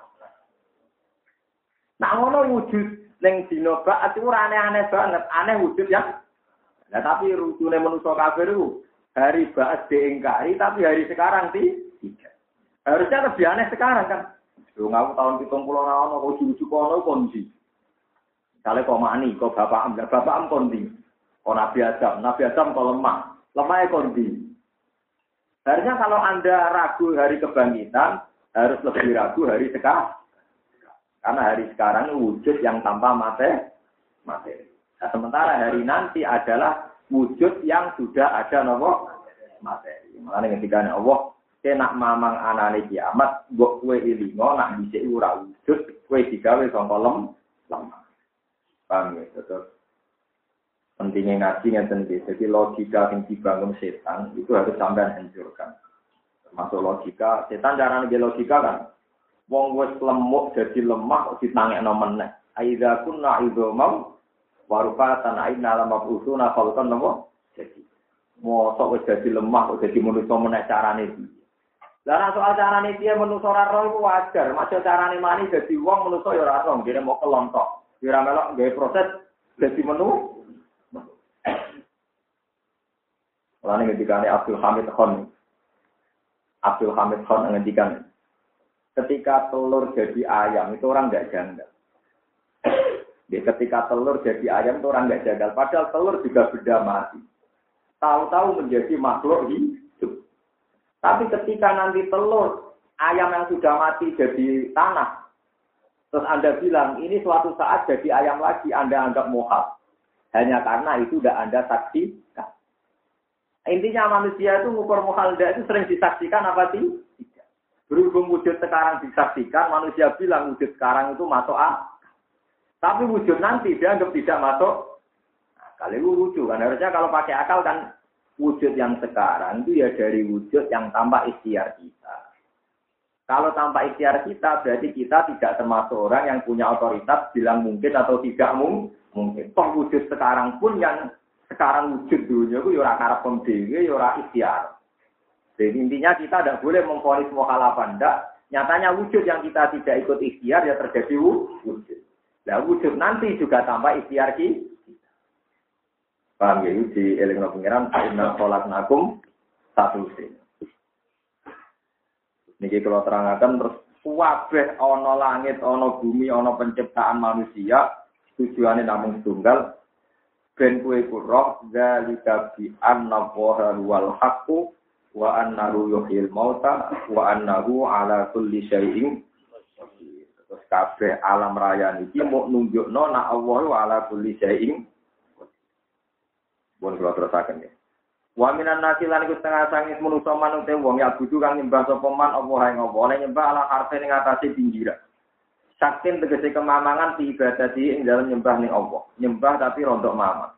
Nah ngono wujud neng dino itu aneh-aneh banget, aneh wujud yang Nah tapi rutune manusia kafir itu hari bahas diingkari tapi hari sekarang tidak. Harusnya lebih aneh sekarang kan. Lu ngaku tahun nawan, kau cucu kono kondisi. Misalnya kau mani, kau bapak am, bapak am kondi. Kau nabi adam, nabi adam kau lemah. Lemah kondi. Harusnya kalau Anda ragu hari kebangkitan, harus lebih ragu hari sekarang. Karena hari sekarang wujud yang tanpa materi. materi. Nah, sementara hari nanti adalah wujud yang sudah ada nopo materi. Makanya ketika Allah nak mamang anane kiamat, mbok kue ilingo nak bisa ura wujud, kue digawe sangka lem lemah. Paham ya? Terus pentingnya ngaji ngeten Jadi logika yang dibangun setan itu harus sampai hancurkan. Termasuk logika, setan cara nih logika kan. Wong wes lemuk jadi lemah ditangekno meneh. Aidza kunna idzamam warufatan aina lam mabusuna khalqan napa? Jadi mosok wis jadi lemah jadi manusa meneh carane lah nek soal carane dia manusa ora roh iku wajar, maksud carane mani dadi wong manusa ya ora roh, dene mau kelontok. Kira melok gawe proses dadi menu. Lalu ketika Abdul Hamid Khan, Abdul Hamid Khan menghentikan, ketika telur jadi ayam itu orang nggak janggal. Di ketika telur jadi ayam itu orang nggak janggal. Padahal telur juga benda mati. Tahu-tahu menjadi makhluk hidup. Tapi ketika nanti telur ayam yang sudah mati jadi tanah, terus Anda bilang ini suatu saat jadi ayam lagi, Anda anggap mohal. Hanya karena itu sudah Anda saksikan. Intinya manusia itu ngukur mohal itu sering disaksikan apa sih? Berhubung wujud sekarang disaksikan, manusia bilang wujud sekarang itu masuk A. Tapi wujud nanti dianggap tidak masuk. Kali itu lucu kan. Harusnya kalau pakai akal kan wujud yang sekarang itu ya dari wujud yang tanpa ikhtiar kita. Kalau tanpa ikhtiar kita, berarti kita tidak termasuk orang yang punya otoritas bilang mungkin atau tidak mungkin. Toh wujud sekarang pun yang sekarang wujud dulunya itu yura ya karap pemdewi, yura ya ikhtiar. Jadi intinya kita tidak boleh memfonis mukhalafa ndak. Nyatanya wujud yang kita tidak ikut ikhtiar ya terjadi wujud. Nah wujud nanti juga tanpa ikhtiar kita. Paham ya, di elingno pengiran, inna sholat nakum satu sin. Niki kalau terangkan terus wabeh ono langit, ono bumi, ono penciptaan manusia, tujuannya namun tunggal, ben kue kurok, zalika bi anna wal haqqu, wa annahu yuhil mauta, wa annahu ala kulli syai'in terus kabeh alam raya niki mau nunjukno nak Allah ala kulli syai'in Bukan kalau terusakan ya. Wa minan nasi lan iku setengah sangit manusa manute wong ya butuh kang nyembah sapa man apa hae oleh nyembah ala harfe ning atase pinggira. Saktin tegese kemamangan di ibadah di ing dalam nyembah ning Allah. Nyembah tapi rontok mama.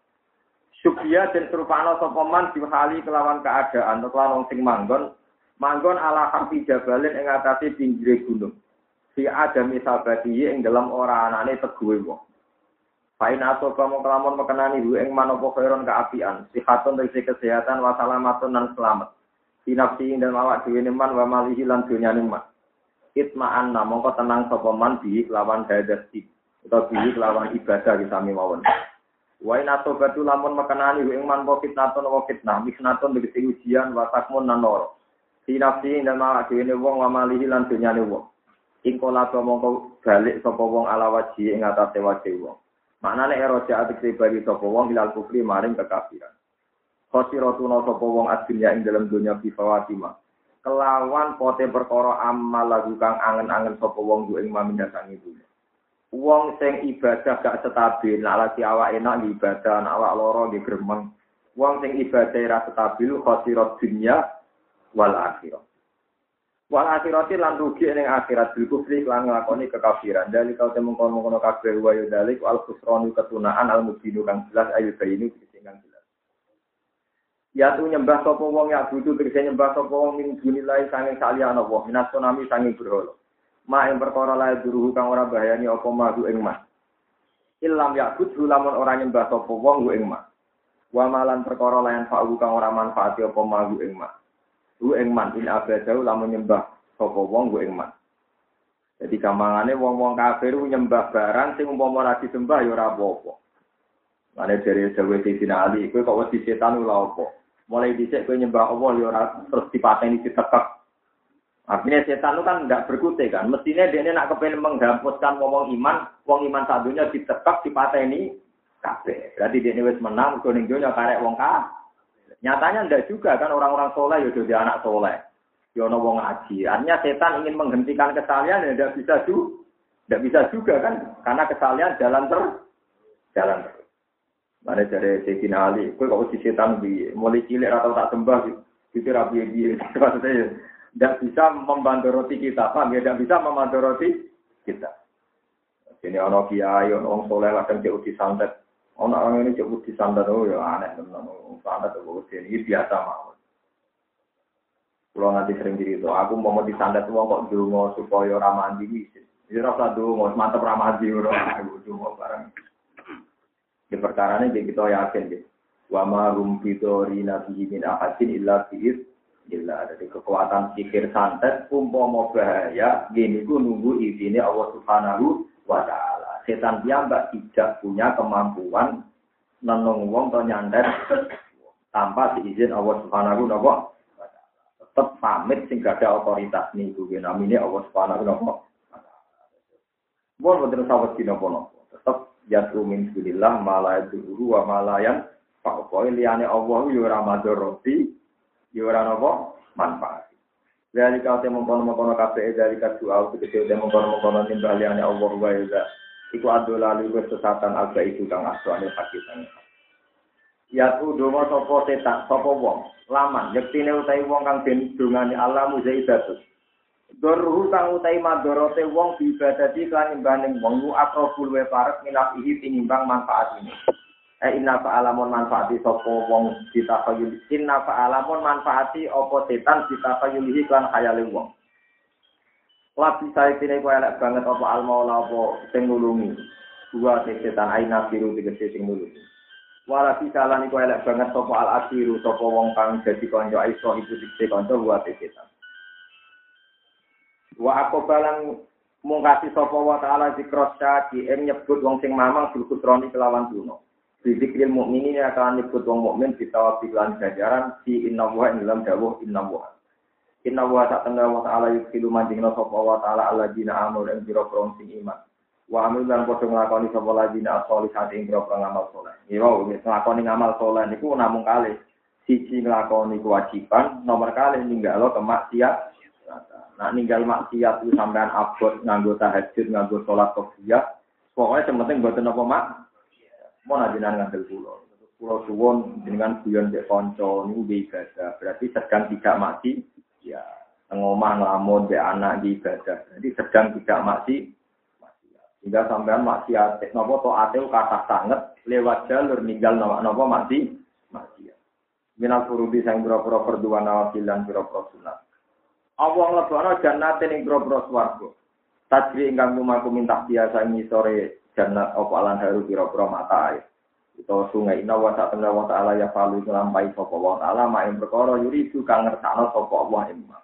Subya dan surfano sapa man hali kelawan keadaan kelawan sing manggon manggon ala harfi jabalin ing atase pinggire gunung. Si adam isabati ing dalam ora anane teguwe wong. Fain atau kamu kelamun mekenani hu ing manopo khairon keapian, sihatun dari kesehatan wasalamatun dan selamat. Sinapsi dan awak dhewe man wa malihi lan dunyane man. Itma'an namong kok tenang sapa man bi lawan hadasti atau bi lawan ibadah sami mawon. Wa in atobatu lamun mekenani hu ing man wa fitnatun wa fitnah, misnatun dari ujian wa takmun nan noro. Sinapsi dan awak dhewe wong wa malihi lan dunyane wong. Ing kala mongko balik sapa wong ala ing atase wajih wong. Maknane eroja atik bagi sapa wong ilal kufri maring kekafiran. Khosiratuna sapa wong adunya ing dalam dunya fi fawatima. Kelawan pote perkara amal lagu kang angen-angen sapa wong ku ing mamindasang itu. Wong sing ibadah gak stabil, nak lagi awak enak ibadah, nak awak loro nggih gremeng. Wong sing ibadah ra stabil khosirat dunya wal akhirah. Wal akhirati lan rugi ning akhirat bil kufri lan nglakoni kekafiran. Dari kau temu kono-kono kabeh wa dalik al khusranu ketunaan al mubinu kang jelas ayu bayinu kang jelas. Ya tu nyembah sapa wong ya butuh tegese nyembah sapa wong ning dunilai sanging saliyane Allah minas tsunami sanging berhala. Ma ing perkara lae duruhu kang ora bahayani apa madu ing mas. Ilam ya kudu lamun ora nyembah sapa wong ing mas. Wa malan perkara lain fa'u kang ora manfaati apa madu ing mas. Hu ing man in abadau lamun nyembah sapa wong ku ing man. Jadi gampangane wong-wong kafir nyembah barang sing umpama ora disembah ya ora apa-apa. Mane dari Jawa Sayyidina Ali, kowe kok wedi setan ora apa. Mulai dhisik kowe nyembah Allah ya ora terus dipateni ditekek. Artinya setan itu kan tidak berkutik kan. Mestinya dia nak kepengen menghapuskan ngomong iman, wong iman satunya ditekek, dipateni kabeh. Berarti dia wis menang, kuning dunia karek wong kafir. Nyatanya ndak juga kan orang-orang soleh ya jadi anak soleh. Ya ono wong ngaji. Artinya setan ingin menghentikan kesalahan ya ndak bisa juga. Ndak bisa juga kan karena kesalahan jalan terus. Jalan terus. Mana dari Sayyidina Ali, kue kok si setan bi mulai cilik atau tak sembah gitu rapi biye maksudnya tidak bisa membantu roti kita, paham ya? Tidak bisa membantu roti kita. Ini ono kiai, ono soleh kadang jauh di santet. Ono orang ini jauh di santet, oh ya aneh teman. Santet itu ini biasa mau. Kalau nanti sering diri itu, aku mau di santet uang kok dulu supaya ramah di Jadi rasa dulu mantep ramah di aku dulu bareng. Di perkara ini kita yakin deh. Wa ma rum fitori nabi min ahadin illa fi'id illa dari kekuatan pikir santet umpama bahaya gini ku nunggu izine Allah Subhanahu wa taala. Setan piyambak tidak punya kemampuan nenung wong to nyandet tanpa diizin Allah Subhanahu wa. Tetap pamit sing ada otoritas niku namine Allah Subhanahu wa. Bon boten sawet dina kono. Tetap yatu min sunillah malah dulu wa malayan pokoke liyane Allah yo ora madharati yo ora napa manfaat dari kau temu kono kono kafe dari kau doa tegese temu kono kono nimbah liyane Allah wa ya iku adu lalu kesesatan agak itu kang aswane hakikan Ya tu donga sapa setan sapa wong laman yektine utahe wong kang den dongane Allah muzaidatus Dorhu kang utai madorote wong diibadati kan imbaning wong lu akrobul we parek ihi tinimbang manfaat ini. Eh inna fa'alamun manfaati sopo wong ditafayul. Inna fa'alamun manfaati opo setan ditafayulihi kan khayali wong. Labi saya kini kue elek banget opo almaula opo sing nulungi. Dua setan aina biru tegese sing nulungi. Wala bisa lani kue elek banget sopo al asiru sopo wong kang jadi konco aiso itu tegese konco dua setan. Wa aku balan mungkasi sapa wa ta'ala zikros di em nyebut wong sing mamang bilkutroni kelawan duno. Bidikril mukminin akan nyebut wong mukmin ditawab lan gajaran si inna wa ing dalam dawuh inna wa. Inna wa tengah wa ta'ala yudhilu manjingna sapa wa ta'ala Allah dina amul ing biro sing iman. Wa dan podo ngelakoni sapa ladina asoli hati ing biro ngamal soleh. Iya, ngelakoni ngamal soleh niku namung kali. Siji ngelakoni kewajiban, nomor kali ninggalo kemaksiat, Nah ninggal maksiat itu sampean abot nganggo tahajud, nganggo sholat kopiah. Pokoknya yang penting buat nopo mak. Mau najinan ngambil pulau. Pulau suwon dengan guyon dek konco ini ibadah. Berarti sedang tidak mati. Ya ngomah ngelamun dek anak di ibadah. Jadi sedang tidak mati. Hingga sampean maksiat, nopo to ateu kata sangat lewat jalur ninggal nopo nopo mati. Maksiat. Minal furudi sang biro-biro berdua nawafil dan biro-biro sunat. Allah nglebono jannate ning boro-boro swarga. Tajri ingkang lumaku minta biasa sore jannat apa alan haru pira-pira mata air. Itu sungai inna wa ta'ala wa ta'ala ya falu ngelampai sapa wa ta'ala ma ing perkara yuridu kang ngersakno sapa Allah imma.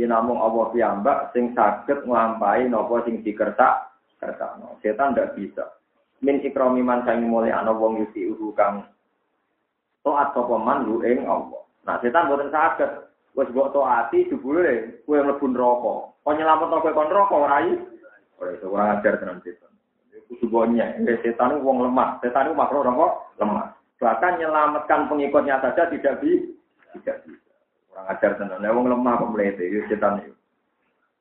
Yen namung Allah piyambak sing saged nglampahi napa sing dikertak kertakno. Setan ndak bisa. Min ikrami man sang mulai ana wong yusi uhu kang taat sapa man ing Allah. Nah setan boten saged Wes mbok taati jebule kowe mlebu neraka. Kok nyelametno kowe kon neraka ora? Ora iso ora ajar tenan setan. Kudu bonya, setan itu wong lemah. Setan itu makro orang kok lemah. Bahkan menyelamatkan pengikutnya saja tidak bisa. Tidak bisa. Orang ajar tenan. Wong lemah kok itu setan itu.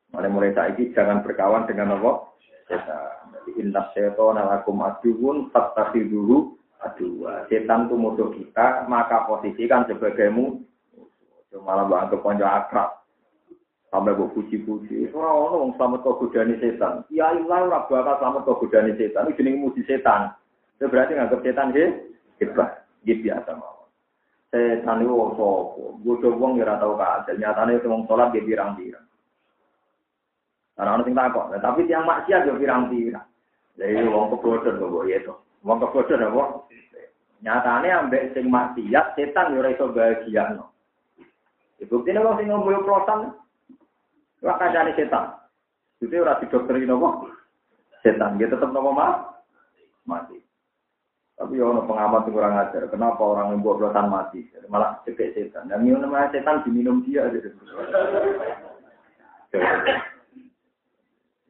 Mulai mulai saiki jangan berkawan dengan apa? Setan. Jadi inna setan alakum aduun dulu aduh. Setan itu musuh kita, maka posisikan sebagai musuh malah anggap konco akrab. Sampai gue puji-puji. Orang orang selamat kau godani setan. Ya Allah, ora bakal selamat kau godani setan. Ini jenis muji setan. Itu berarti nganggap setan he hebat. Gitu biasa mau. Setan itu wong sopo. Gue coba ya tau kasil. Nyatanya itu wong sholat dia birang-birang. Karena orang tinggal kok. Tapi tiang maksiat dia birang-birang. Jadi wong kebodohan kok ya itu. Wong kebodohan apa? Nyatanya ambek sing maksiat setan yo ora iso bahagia no. Bukti ini sing ngomong prosan, wah kancane setan. Itu ora didokteri nopo setan, dia tetap nopo mati. Tapi ya ono pengamat yang kurang ajar. Kenapa orang yang buat mati? Malah cekek setan. Dan minum namanya setan diminum dia. Gitu.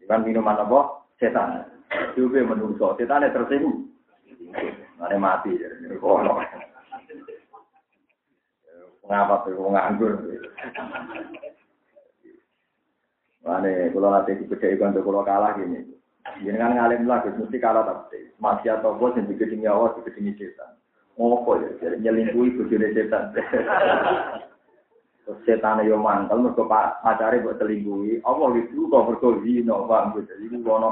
Kan minuman apa? Setan. Juga menungso. Setan tersinggung. Ada mati. Jadi, Ngapa tuh wong nganggur? Mane kula nate dibedheki kanca kula kalah gini. Jenengan ngalim lah Gus mesti kalah tapi masih atau bos yang digedingi awal digedingi setan. Ngopo ya jadi nyelingkuhi bojone setan. Terus setan yo mantel mergo pacare mbok selingkuhi. Allah itu kok mergo zina, Pak. Jadi iku ono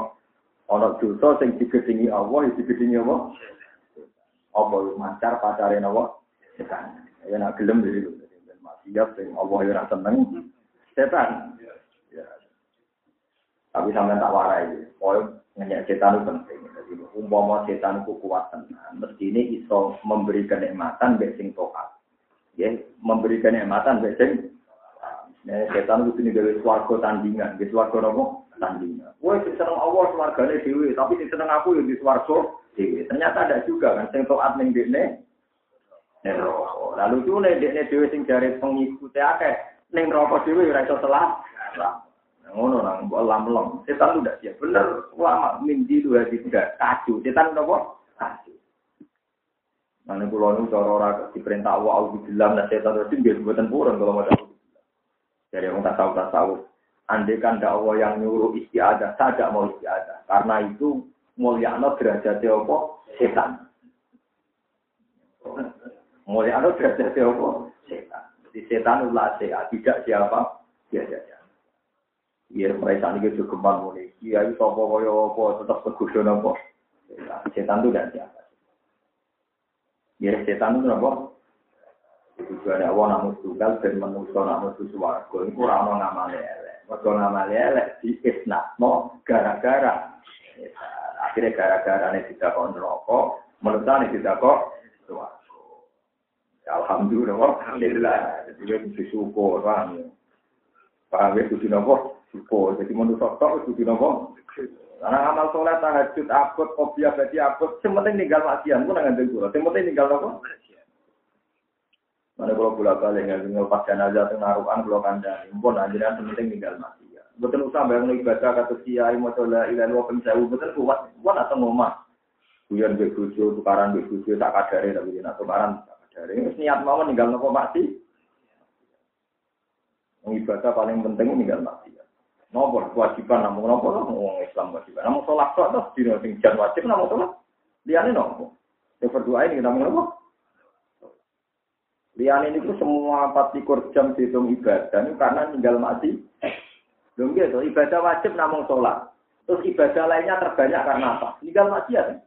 ono dosa sing digedingi Allah, digedingi apa? Apa mancar pacare napa? Setan. Ya nak gelem maksiat sing Allah ya ora seneng. Setan. Tapi sampai tak warai, pokoknya nanya setan itu penting. Jadi umpama setan itu kuat tenan, mesti ini iso memberi kenikmatan besing. Ya, memberi kenikmatan besing. Nah, setan itu ini dari suarga tandingan, di suarga nopo tandingan. Wah, seneng Allah suarganya dewi, tapi si seneng aku yang di suarga dewi. Ternyata ada juga kan, sing tokat ning dekne. Lalu itu nih dekne dewi sing dari pengikutnya akeh, ning rokok dewi iso telah. Ngono nang mbok lam-lam. Setan udah siap. Bener ulama mindi dua tiga kacau. Setan udah kok kacau. Mana pulau nu cara ora diperintah Allah auzubillah nah setan terus nggih mboten purun kalau mau. Dari orang tak tahu. Andai kan ada Allah yang nyuruh istiadah, saja mau istiadah. Karena itu mulyano derajatnya apa? Setan. Mulyano derajatnya apa? Setan. Jadi setan ulah sehat, tidak siapa? Dia saja. Iya, mereka ini juga gemar mulai. Iya, itu apa kaya apa, tetap bergudon apa. Setan itu tidak siapa. Ya, setan itu apa? Tujuannya Allah namun tunggal dan manusia namun suwargo. Ini kurang mau ngamali elek. Mereka ngamali elek di isnatno gara-gara. Akhirnya gara-gara ini tidak kok neraka, menurut ini tidak kok suwargo. Alhamdulillah, alhamdulillah. Jadi kita bersyukur, paham ya. Paham ya, kudu syukur. Jadi menurut tok kudu nopo. Karena amal sholat, tahajud, abot, kopiah, berarti abot. Sementing tinggal maksiat, pun nggak ada Sementing tinggal nopo. Mana kalau bolak balik nggak tinggal pas jenazah tuh naruhan kalau kandang. Pun aja sementing tinggal maksiat. Betul usah bayang ibadah kata kiai mau coba ilan wa penjauh betul kuat. Kuat atau ngomah. Kuyan bebujo, tukaran bebujo tak kadare tapi nak tukaran tak kadare. Niat mau ninggal nopo maksiat. Ibadah paling penting meninggal maksiat. Nopo kewajiban namun nopo lah ngomong Islam kewajiban. Namun sholat sholat di sing jan wajib namun sholat. Liane nopo. Yang berdua ini namun nopo. Liane ini tuh semua empat likur jam dihitung ibadah ini karena tinggal mati. Belum gitu, ibadah wajib namun sholat. Terus ibadah lainnya terbanyak karena apa? Tinggal maksiat.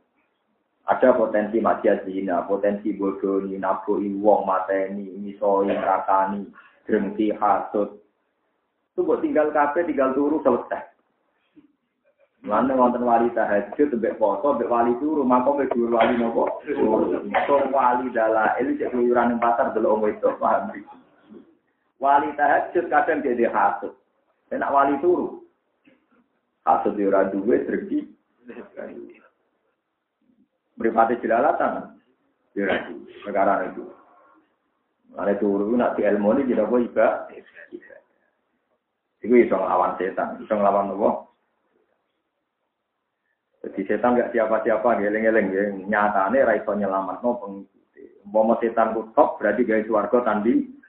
Ada potensi maksiat zina, potensi bodoh, naboi wong mateni, misoi, rakani, drengki, hasut. Itu buat tinggal kafe, tinggal turu selesai. Mana wonten wali tahajud, mbek foto, mbek wali turu, maka mbek dua wali nopo. So wali dalail cek keluyuran yang pasar delok omong itu paham. Wali tahajud kadang jadi hasut. Enak wali turu. Hasut di ora duwe drengki. Beripati jelalatan. Di ora Perkara itu. Mana turu nak di ilmu ini tidak boleh iba. Itu iso ngelawan setan, iso ngelawan apa? Jadi setan gak siapa-siapa, geleng-geleng ya. Nyatane ra iso nyelamat no pengikuti. Umpama setan ku berarti gawe swarga tandi.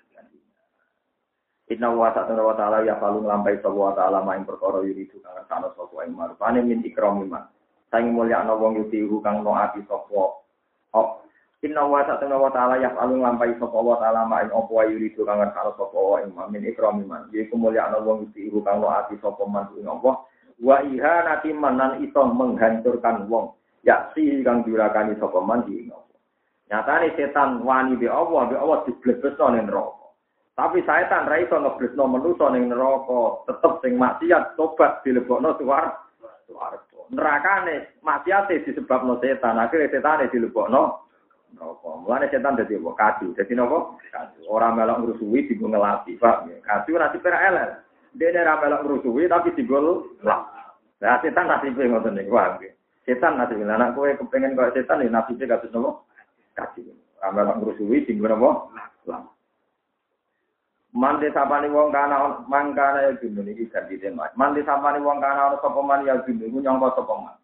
Inna wa ta'ala wa ta'ala ya falu nglampahi sapa wa ta'ala maing perkara yuri itu kang sana sapa ing marupane min ikramiman. Saing mulya ana wong yuti kang no ati sapa. Inna wa ta'ala wa ta'ala ya falu nglampahi sapa wa ta'ala maing apa wa yuri itu kang sana sapa wa ing min ikramiman. Yaiku mulya ana wong yuti kang no ati sapa man ing apa. Wa iha nati manan iso menghancurkan wong. Ya si kang diurakani sapa man ing apa. Nyatane setan wani be Allah, be Allah diblebesno ning neraka. Tapi setan ra iso ngeblesno manusa ning neraka, tetep sing maksiat tobat dilebokno suwar. Nerakane maksiate disebabno setan, akhire setane dilebokno neraka. Mulane setan dadi apa? Kadu. Dadi napa? Kadu. Ora melok ngrusuhi digo ngelati, Pak. Kadu ora dipera elel. Dene ora melok ngrusuhi tapi digo lap. Lah setan nasibe ngoten niku, Pak. Setan nasibe anak kowe kepengen kaya setan ya nasibe kados napa? Kadu. Ora melok ngrusuhi digo napa? Lap. Mandi sapani wong kana mangkana ya gunu iki ganti tema. Mandi sapani wong kana ana sapa man ya gunu iku nyangka sapa man.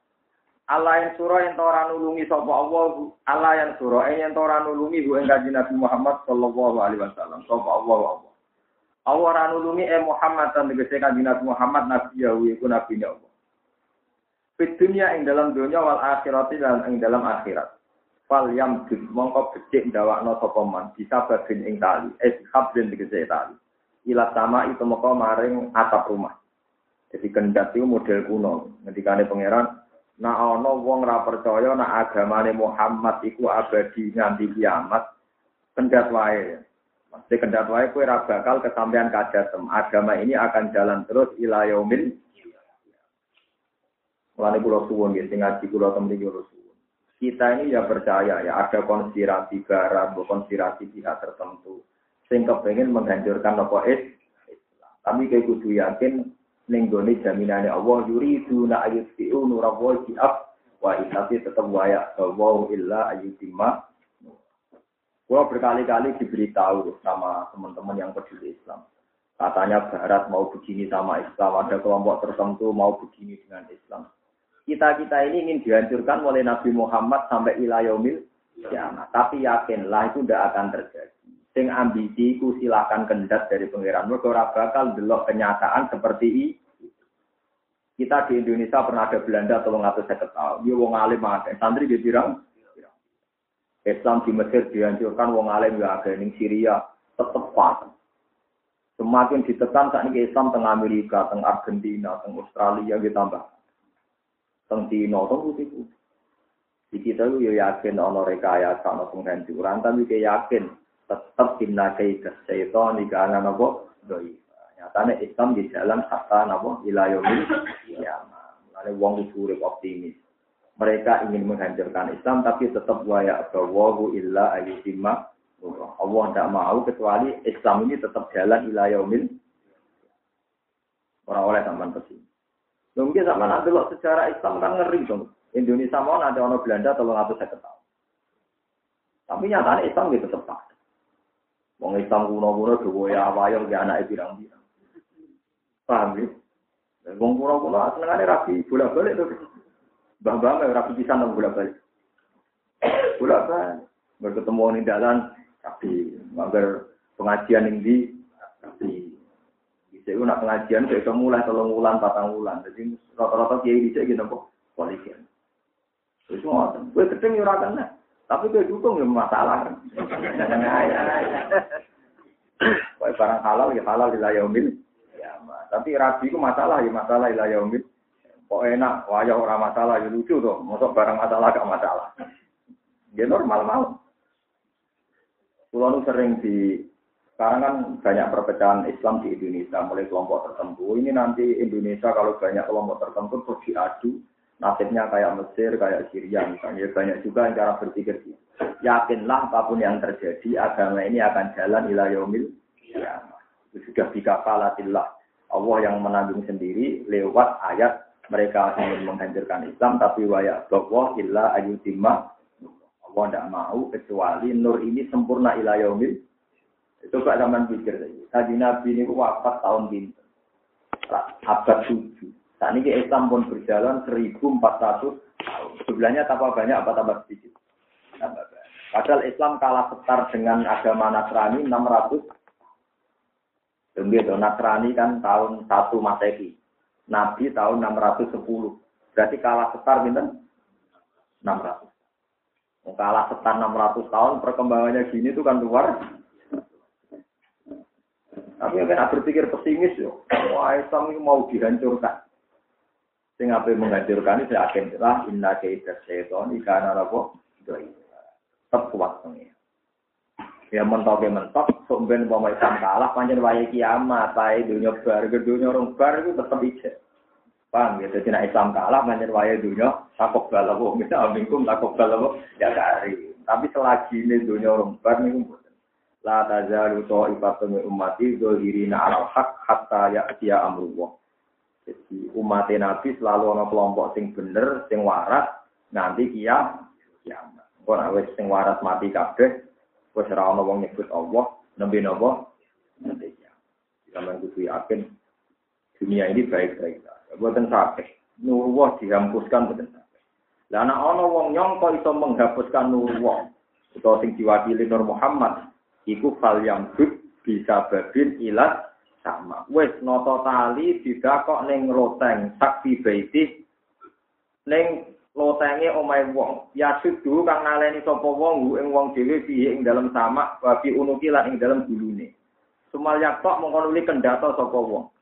Allah yang surah yang tora nulungi sapa Allah, Allah yang surah yang tora nulungi gue kanjeng Nabi Muhammad sallallahu alaihi wasallam sapa Allah Allah. Allah ra nulungi eh Muhammad dan tegese kanjeng Nabi Muhammad nabi ya iku nabi Allah. Fit dunia ing dalam dunia wal akhirati dan ing dalam akhirat. Fal yam mongko becik ndawakno sapa man bisa babin ing tali, eh hablin tegese tali. Ila sama itu moko maring atap rumah. Jadi kendat itu model kuno. Ngendikane pangeran, Nah ana wong ra percaya nek agamane Muhammad iku abadi nganti kiamat, kendat wae. Mesti kendat wae kowe ra bakal kesampaian kadatem. Agama ini akan jalan terus ila yaumil Mulane kula suwun nggih sing ngaji kula temen kula suwun. Kita ini ya percaya ya ada konspirasi barat, konspirasi pihak tertentu sing kepengen menghancurkan apa Islam. Tapi kayak kudu yakin ning gone jaminane Allah yuridu na ayutiu nurallahi bi wa tapi tetap waya wa illa ayutimma Gua berkali-kali diberitahu sama teman-teman yang peduli Islam. Katanya Barat mau begini sama Islam, ada kelompok tertentu mau begini dengan Islam. Kita-kita ini ingin dihancurkan oleh Nabi Muhammad sampai ilayomil ya, tapi yakinlah itu tidak akan terjadi. Sing ambisi ku silahkan kendat dari pengiran. Mereka bakal delok kenyataan seperti ini kita di Indonesia pernah ada Belanda tolong atau saya ketahui. Dia wong alim ada. Santri dia bilang, Islam di Mesir dihancurkan wong alim ya ada. Ini Syria tetap pas. Semakin ditekan saat ini Islam tengah Amerika, tengah Argentina, tengah Australia ditambah. Tengah Cina, tengah putih Di kita itu ya yakin ono rekayasa, ono penghancuran, tapi kita yakin tetap timna kaidah setan di kanan apa doi. Nyatanya Islam di jalan hatta nabo ilayomil ya. Mulane wong kudu optimis. Mereka ingin menghancurkan Islam tapi tetap waya bawahu illa ayyutimma Allah tidak mau kecuali Islam ini tetap jalan ilayomil orang oleh teman ke sini. Mungkin sama nanti lo secara Islam kan ngeri dong. Indonesia mau nanti orang Belanda tolong aku saya ketahui. Tapi nyatanya Islam gitu tetap. Wong Islam kuno-kuno dua ya wayang di anak pirang-pirang. Paham ya? Wong kula-kula senengane rapi bolak-balik to. Mbah-mbah rapi pisan nang bolak-balik. Bolak-balik. Berketemu ning dalan rapi, mager pengajian ning di rapi. Bisa itu nak pengajian bisa mulai tolong wulan, patang wulan. Jadi rata-rata kiai bisa gitu kok polisi. Itu ngoten. Gue ketemu ora. Tapi gue dukung ya masalah. Ayah. barang halal ya halal di layomil. Tapi rabi itu masalah ya masalah ilah yaumil. Kok enak, wajah orang masalah ya lucu tuh. Masuk barang masalah gak masalah. Ya normal mau. Pulau sering di sekarang kan banyak perpecahan Islam di Indonesia mulai kelompok tertentu. Ini nanti Indonesia kalau banyak kelompok tertentu terus diadu nasibnya kayak Mesir, kayak Syria misalnya. Banyak juga yang cara berpikir gitu. Yakinlah apa pun yang terjadi, agama ini akan jalan ila yaumil ya. Sudah bikafalatillah. Allah yang menanggung sendiri lewat ayat mereka ingin menghancurkan Islam tapi wayak bahwa illa ayutimma Allah tidak mau kecuali nur ini sempurna ila yaumil itu kok zaman pikir tadi Nabi ini wafat tahun bintang abad tujuh saat ini Islam pun berjalan 1400 tahun sebelahnya tambah banyak apa tambah sedikit padahal Islam kalah setar dengan agama Nasrani 600 Begitu, Nasrani kan tahun 1 Masehi. Nabi tahun 610. Berarti kalah setar gitu? 600. Kalah setar 600 tahun, perkembangannya gini itu kan luar. Tapi kan berpikir pesimis yo. Wah, Islam ini mau dihancurkan. Sing apa menghancurkan saya akan lah inna kaidah syaitan ikana apa? Tetap. Ya mentok ya mentok, sumben mau Islam kalah, panjang waya kiamat, tapi dunia bar, dunia orang bar itu tetap ijek. Paham ya, jadi nak Islam kalah, panjang waya dunia, takut balawo, misalnya abingkum takut balawo, ya dari. Tapi selagi ini dunia orang bar, ini La tazalu ta'ifatu min ummati dzahirina 'alal haq hatta ya'tiya amrullah. Jadi umat Nabi selalu ana kelompok sing bener, sing waras, nanti kiamat. Kiamat. Kok nek sing waras mati kabeh, Wes ora ana wong nyebut Allah, nembe napa? Nanti ya. Sampeyan kudu yakin dunia ini baik-baik saja. Buatan sakit. Nurullah dihapuskan buatan sakit. Lah ana ana wong nyangka iso menghapuskan nur wong. Utawa sing diwakili Nur Muhammad iku fal yang bisa babin ilat sama. Wes noto tali didakok ning loteng sakti baiti ning lotenge omahe wong. Ya sudu kang naleni sapa wong ing wong dhewe piye ing dalem sama babi unuki lan ing dalem gulune. Sumal yaktok mongko nuli kendata sapa wong.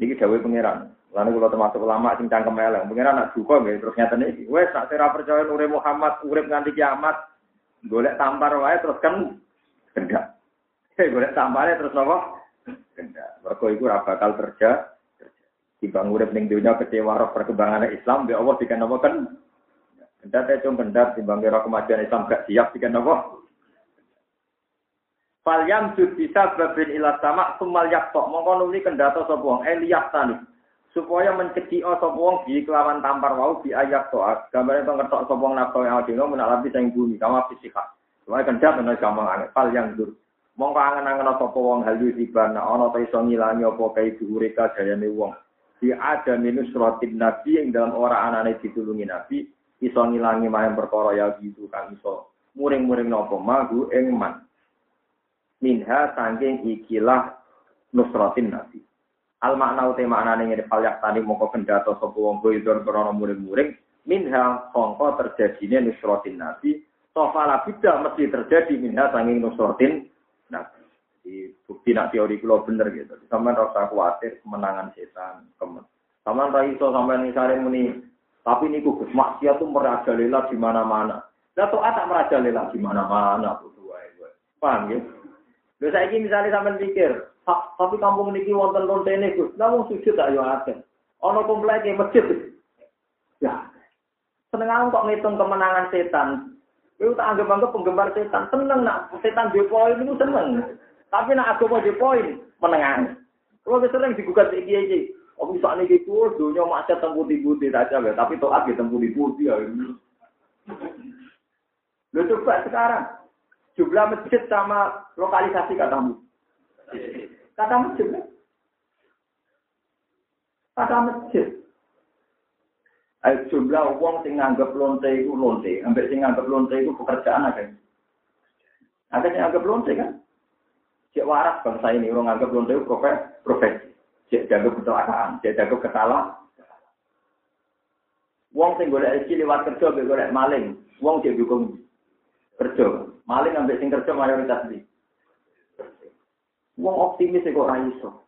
Niki dawuh pangeran. Lalu kalau termasuk ulama sing cangkem eleng, pengiran nak duka nggih terus nyata nih. Wes nak sira percaya Muhammad urip nganti kiamat, golek tampar wae terus kan kendak. Golek tampare terus nopo? Kendak. Mergo iku ora bakal kerja. Timbang urip ning dunia kecewa roh perkembangan Islam, be Allah dikan nopo kan? Kendak teh cung kendak timbang kira kemajuan Islam gak siap dikan nopo? Fal yang bisa babin ilat sama sumal yaktok mongko nuli kendata sapa wong? Eliyat tani supaya mencegih sapa wong di kelawan tampar wau di ayat toat gambar itu ngetok sapa wong nafsu yang dino menalapi sing bumi. Kama fisika supaya kendap ana gampang anget pal yang dur mongko angen-angen sapa wong halu dibana ana ta iso ngilangi apa kae dhuwure kajayane wong. Di ada minus rotin nabi yang dalam orang anane ditulungi nabi iso ngilangi mahem perkara ya gitu kan iso muring-muring nopo magu ing man. Minha sangking ikilah nusratin nabi. Al makna uti maknane ngene palyak tani mongko kendata sapa wong goidon krana muring-muring. Minha sangka terjadine nusratin nabi sofala bida mesti terjadi minha sanging nusratin nabi. Di bukti nak teori kula bener gitu. Sampeyan rasa khawatir kemenangan setan, kemen. Sampeyan ra iso sampeyan misale muni tapi niku Gus maksiat tuh merajalela di mana-mana. Lah taat tak merajalela di mana-mana. Paham ya? Lha saiki misale sampeyan pikir, tapi kampung niki wonten lontene Gus. Lah wong sujud tak yo akeh. Komplek masjid. Ya. Seneng kok ngitung kemenangan setan. Kowe tak anggap-anggap penggemar setan. Seneng nak setan dhewe poin itu seneng. Tapi nak agama dhewe poin menengan. Kalau sering digugat iki iki. Oh bisa nih gitu, dunia macet tempuh di putih saja, tapi toat di tempuh di putih. Lo coba sekarang, jumlah masjid sama lokalisasi katamu. Kata masjid. Kata masjid. Ayo jumlah uang sing nganggep lonte itu lonte, ambek sing nganggep lonte itu pekerjaan aja. Ada yang nganggep lonte kan? Cek waras bangsa ini orang nganggep lonte itu profesi. Cek jaga kecelakaan, cek jaga kesalahan. Wong sing golek rezeki lewat kerja, golek maling. Wong cek dukung kerja. Maling ambek sing kerja mayoritas di. Wong optimis kok ora iso.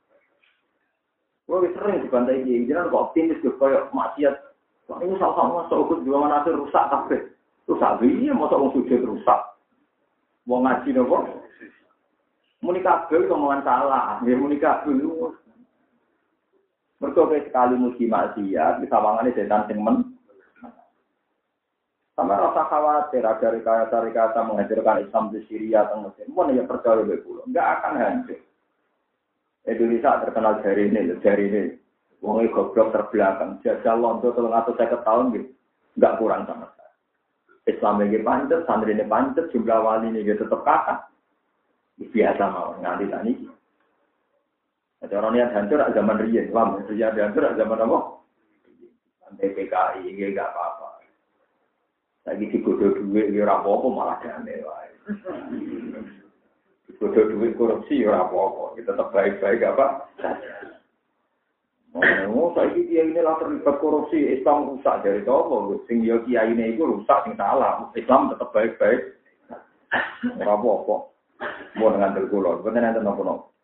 Wong sering dibantai iki, jenengan kok optimis kok koyo maksiat. Ini sama-sama sok juga mana rusak kabeh. Rusak piye mosok wong sujud rusak. Wong ngaji nopo? Muni kabeh omongan salah, nggih muni kabeh lu. Mergo sekali muji maksiat, bisa wangane setan sing men. Sama rasa khawatir agar rekayasa-rekayasa menghancurkan Islam di Syria atau Mesir. Mana ya percaya lebih pulau. Enggak akan hancur. Indonesia terkenal dari ini, dari ini. Wong goblok terbelakang. Jajah londo tolong atau saya tahun gitu. Enggak kurang sama sekali. Islam lagi pancet, santri ini pancet, jumlah wali ini tetap kakak. Biasa mau nganti tani. Ada orang yang hancur zaman Rian, Islam. Rian hancur zaman apa? Sampai PKI, ini enggak apa-apa. Lagi digodoh duit, ya apa-apa malah damai wae. Digodoh duit korupsi, ya apa-apa. Kita tetap baik-baik apa? Oh, saya dia ini lah terlibat korupsi, Islam rusak dari itu. Sing yo kiai ini itu rusak, sing salah. Islam tetap baik-baik. Ora apa-apa. Mau dengan terkulon, bener nanti nopo-nopo.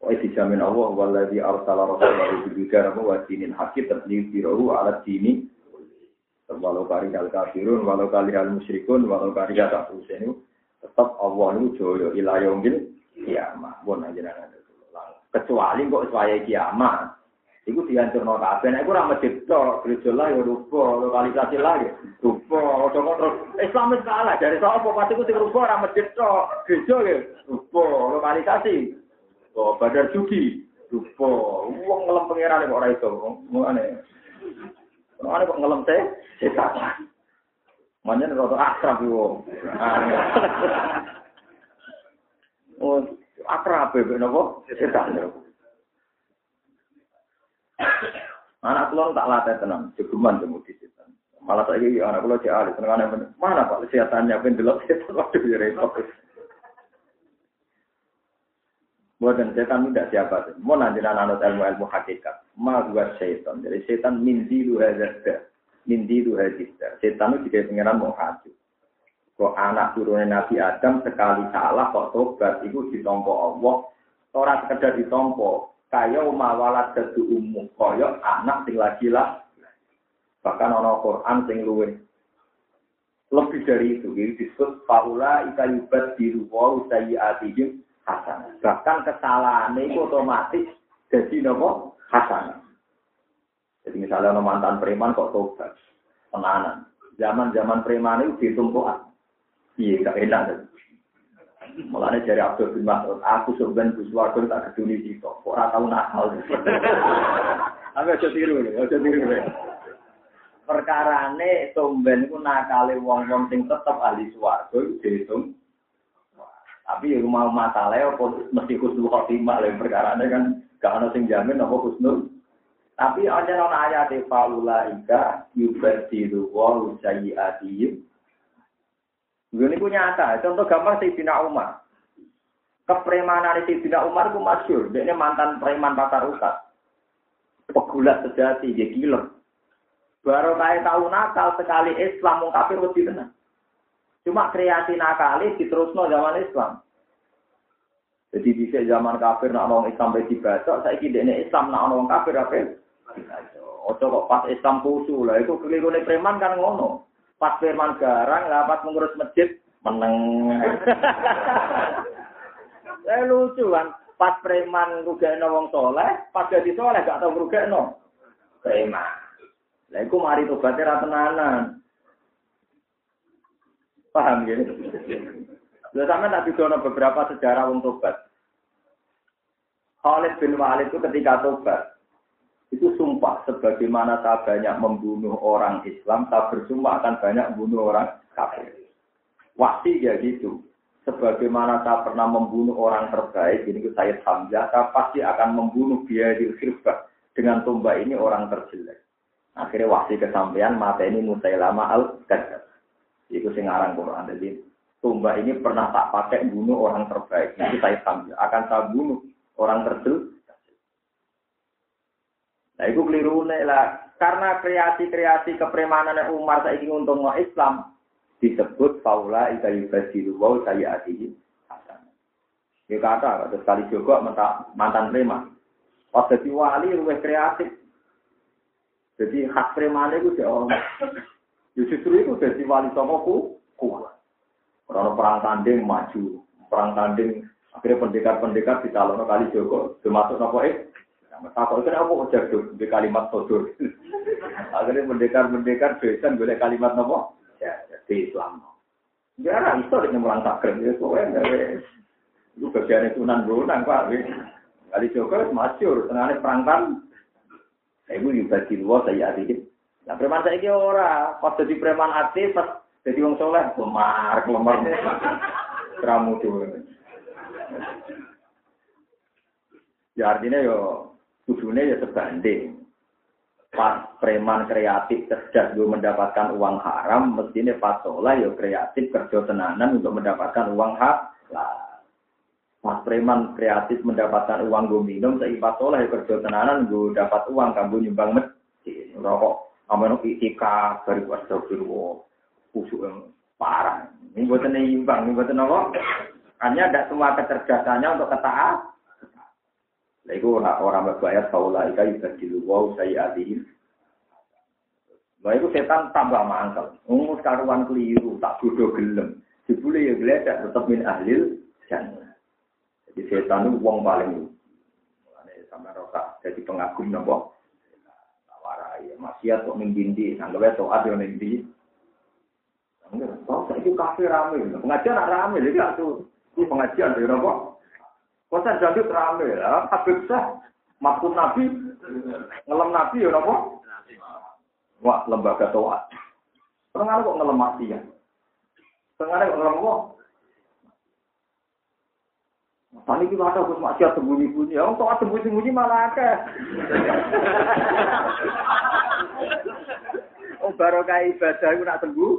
Wa dijamin Allah waladhi arsala rasulahu bil hidayah wa dinil haqqi tadliru ala dini walau kari kal kafirun, walau kali hal musyrikun, walau kari kata itu tetap Allah itu joyo ilayomil kiamah. Bon aja Kecuali kok saya kiamah, itu dihancur no kabeh. Nek ora masjid tok, gereja lah ya rupa, lokalisasi lah ya rupa. Terus Islam wis kalah dari sapa pasti ku sing rupa ora masjid tok, gereja ya rupa, lokalisasi. Oh, badar judi rupa. Wong ngelem pangeran kok ora iso. Ngene. Mana kok ngelem teh? Setan. Manjen rada akrab yo. Oh, akrab ya napa? Setan. Anak kula tak latih tenang, jegeman temu di setan. Malah saya ini anak kula ahli, seneng mana Pak kesehatannya ben delok setan waduh ya repot. Buatan setan tidak siapa sih. Mau nanti anut ilmu ilmu hakikat. Ma gua setan. Jadi setan mimpi lu hazarda. Mimpi lu hazarda. Setan itu juga pengiran mau haju. Kok anak turunnya Nabi Adam sekali salah kok tobat itu ditompo Allah. Orang sekedar ditompo. Kaya mawalat dadu umum. Kaya anak sing lagi lah Bahkan ono Quran sing luwe lebih dari itu ini disebut faula ika yubat biru wa sayyiatihim hasan. Bahkan kesalahan itu otomatis jadi nopo hasan. Jadi misalnya ono mantan preman kok tobat, tenanan. Zaman-zaman preman itu ditumpuk. Iya, gak enak. Mulanya dari Abdul bin Mas'ud, aku sebenarnya buswargo tak keduli itu. Orang tahu nakal. Aku aja tiru, aja tiru perkarane tumben ku nakale wong-wong sing tetep ahli swarga dihitung. Tapi yang mau masalah apa mesti khusnul khotimah lha perkarane kan gak ana sing jamin apa khusnul. Tapi aja non ayat faula ika yubadiru wa sayyiatihim. Ini punya nyata. Contoh gambar Sayyidina Umar. Kepremanan Sayyidina Umar itu masyur. Dia mantan preman pasar utat. Pegulat sejati, dia killer. Baru kaya tahu nakal sekali Islam mau kafir lebih tenang. Cuma kreasi nakali diterusno zaman Islam. Jadi bisa zaman kafir nak orang Islam sampai dibaca, saya kira ini Islam nak orang kafir apa? Ojo kok pas Islam kusu lah itu keliru preman kan ngono. Pas preman garang, lah pas mengurus masjid meneng. Saya lucu kan, pas preman rugekno wong soleh, pas jadi soleh gak tau rugekno preman. Lah iku mari tobaté ra tenanan. Paham ya? Lha sampean tak didono beberapa sejarah wong tobat. Khalid bin Walid itu ketika tobat, itu sumpah sebagaimana saya banyak membunuh orang Islam, saya bersumpah akan banyak membunuh orang kafir. Wasi ya gitu. Sebagaimana saya pernah membunuh orang terbaik, ini saya Hamzah, saya pasti akan membunuh dia di dengan tombak ini orang terjelek. Akhirnya wasi kesampaian mata ini Musailama al kadzab. Itu sing aran Quran. Jadi tumbak ini pernah tak pakai bunuh orang terbaik. Nanti saya sambil akan saya bunuh orang terjelek. Nah, itu keliru lah. Karena kreasi-kreasi kepremanan Umar saya ingin untung Islam disebut faula ika yubadiru wa saya atihi Ya kata, terus kali juga mantan preman. Pas jadi wali, luwih kreatif. Jadi hak premane itu jauh. Ya justru itu jadi wali songo ku kuat. Orang perang tanding maju, perang tanding akhirnya pendekar-pendekar di calon kali Joko, termasuk nopo eh. Takut itu apa jadul di kalimat sodur. akhirnya pendekar-pendekar besan boleh kalimat nopo. Ya, jadi Islam. Ya, itu dengan mulang takrim ya, soalnya itu bagian itu nan brunang pak. Kali Joko masyur, tengahnya perang tanding. Ibu dibagi dua saya adikit. Nah preman saya kira ora, pas jadi preman aktif, pas jadi wong soleh, lemar, lemar, keramu tuh. Ya artinya yo kudune ya sebanding. Pas preman kreatif cerdas gue mendapatkan uang haram, mestinya pas soleh yo kreatif kerja tenanan untuk mendapatkan uang halal. Mas preman kreatif mendapatkan uang gue minum, seipat soleh kerja tenanan gue dapat uang kamu nyumbang masjid, rokok, aman itika dari astagfirullah, kusuk yang parah. Ini buat nyumbang, ini buat apa? Hanya tidak semua kecerdasannya untuk ketaat. Nah, itu orang berbayar faula ika yubadilu wow saya adihim. Nah, itu setan tambah mangkal. Ungus karuan keliru, tak bodoh gelem. Jebule ya geledak tetap min ahlil jannah. Di setan itu uang paling Mulane sama roka jadi pengagum nopo. Warai maksiat kok ning dindi, anggap taat yo ning ndi. Kok itu kafe rame, pengajian rame, jadi aku ini pengajian dari nopo. Kota jadi rame, habis sah, maksud nabi, ngelem nabi ya nopo. Wah lembaga toat. Tengah kok ngelem mati ya. Tengah kok ngelem kok Tani kita ada Gus maksiat sembunyi-bunyi. Ya, untuk sembunyi-sembunyi malah akeh. Oh barokah ibadah iku nak sembuh.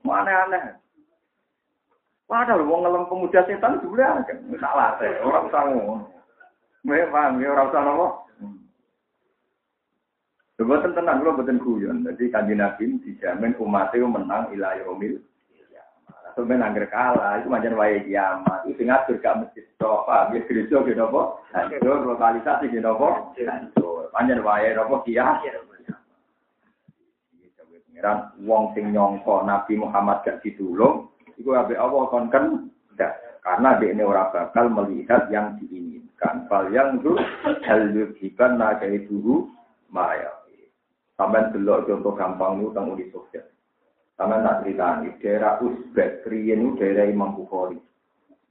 Mana aneh. Padahal wong ngelem pemuda setan dulu ya, salah teh, orang usah ngono. Mbak paham ya ora usah nopo. Boten tenan kula boten guyon. Dadi kanjeng Nabi dijamin umatnya menang ila yaumil Sebenarnya angger kalah, itu macam wae kiamat. Itu ngatur gak tok, Pak. Biar gereja gitu apa? Hancur, lokalisasi gitu apa? Hancur. Panjang wae apa kiamat. Pengiran wong sing nyongko Nabi Muhammad gak ditulung, itu abe Allah kon kan karena dia ini orang bakal melihat yang diinginkan. Fal yang itu hal yuhiban nagai dulu maya. Sampai delok contoh gampang itu tentang Uni Soviet. Sampai tak cerita ini, daerah Uzbek, Kriyen itu daerah Imam Bukhari.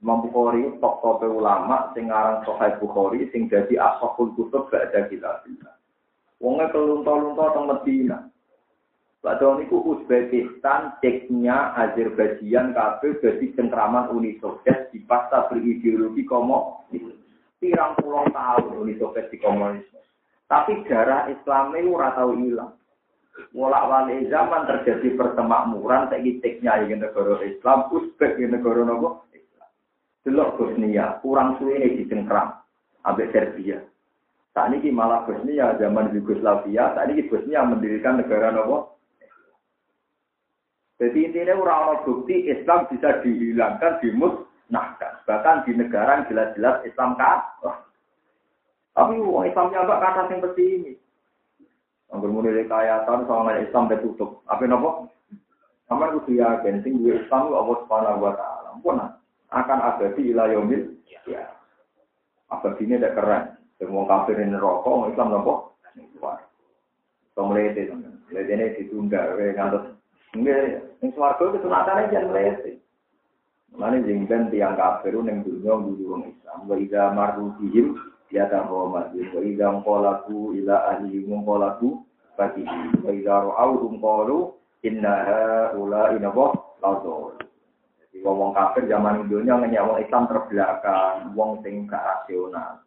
Imam Bukhari top-top ulama, sing aran Sohai Bukhari, sing jadi asokul kutub gak ada kita. Wongnya kelunta-lunta teng Medina. Padahal niku Uzbekistan, Ceknya, Azerbaijan, kabeh jadi cengkraman Uni Soviet di pasca berideologi komunis. Pirang puluh tahun Uni Soviet di komunisme. Tapi darah Islam itu ora tau hilang. Mulak wali zaman terjadi pertemakmuran saiki Ceknya yang negara Islam, Uzbek yang negara nopo Islam. Delok Bosnia, kurang suwe ini dicengkram ambek Serbia. Saat ini malah Bosnia zaman Yugoslavia, saat ini Bosnia mendirikan negara nopo jadi intinya orang-orang bukti Islam bisa dihilangkan, dimusnahkan. Bahkan di negara yang jelas-jelas Islam kalah. Tapi orang Islamnya enggak kata yang seperti ini. Anggur mulai rekayatan sama Islam tutup. Apa nopo? Sama itu yakin, sing gue Islam Allah Subhanahu wa taala. Pun akan abadi ila yaumil ya. Abadi ini tidak keren. Semua kafir ini rokok, Islam nopo? Wah. Kemudian itu, ini ditunda, ngantos Nggih, ning swarga itu sunatane jan mlete. Mulane jengben tiang kafir ning dunya guru wong Islam. Wa idza marru bihim ya tahoma. Wa idza qalaku ila ahli qalaku bagi wa idza ra'awhum qalu inna haula inaba laudul. Jadi wong kafir zaman dunia ngenyak wong Islam terbelakang, wong sing gak rasional.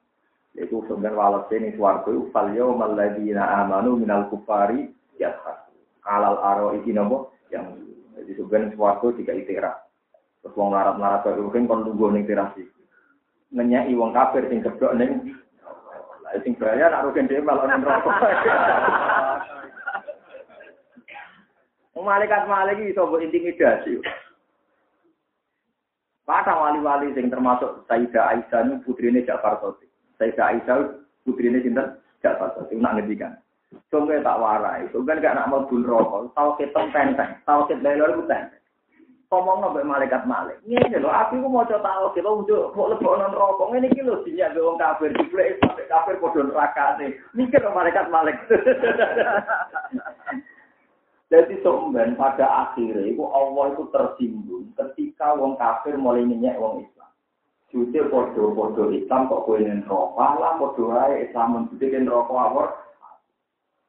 Yaitu sebenarnya walase ini suarga itu fal amanu minal kufari yadhak kalal aro iki nopo yang jadi sebenarnya suatu tiga itera terus wong larat larat baru mungkin kon tunggu neng teras ngenyai wong kafir sing kedok neng lah sing bahaya nak rugen malah nang rokok Malaikat malaikat iso mbok intimidasi. Patah wali-wali sing termasuk Sayyidah Aisyah ini putrine Ja'far Sotik. Sayyidah Aisyah putrine sinten? Ja'far Sotik. Nak ngendikan. Sungguh tak warai, sungguh gak nak mau bun rokok, tau kita tenteng, tau kita lelor itu tenteng. Ngomong nabe malaikat malik, ini loh, aku mau coba tahu kita untuk mau lebih non rokok, ini kilo sinyal doang kafir, dibeli sampai kafir kodon neraka nih, mikir malaikat malik. Jadi sumben pada akhirnya itu Allah itu tersinggung ketika wong kafir mulai minyak wong Islam. Jute podo-podo Islam kok kowe rokok, lah podo ae Islam menjadi rokok awor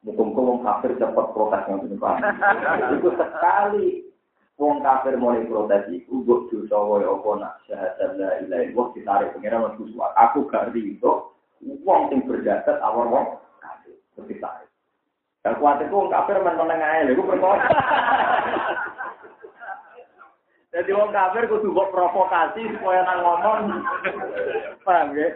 Muka-muka wong kafir cepat protes yang. Itu sekali wong kafir mulai protes itu, gue dosa wae apa nak syahadat la ilaha illallah ditarik pengiran mas. Aku gak rito, wong sing berjasad awal wong kafir terus ditarik. Dan kuat itu wong kafir meneng aja, gue perkara. Jadi wong kafir kudu mbok provokasi supaya nang ngomong. Paham ya?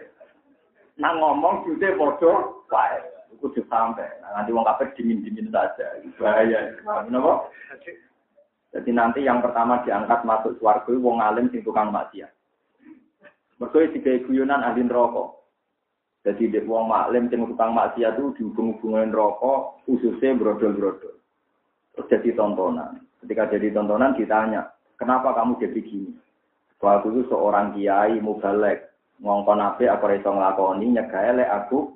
Nang ngomong jute padha kudu sampai. Nah, nanti wong kafir dingin-dingin saja. Bahaya. Kenapa? Jadi nanti yang pertama diangkat masuk swarga wong alim sing tukang maksiat. Mergo tiga guyonan ahli neraka. Jadi dek wong maklim sing tukang maksiat itu dihubung-hubungin rokok khususnya brodol-brodol. Terus jadi tontonan. Ketika jadi tontonan ditanya, kenapa kamu jadi gini? Bahwa aku itu seorang kiai mubalek ngongkon ape aku iso nglakoni nyegae aku nglakoni.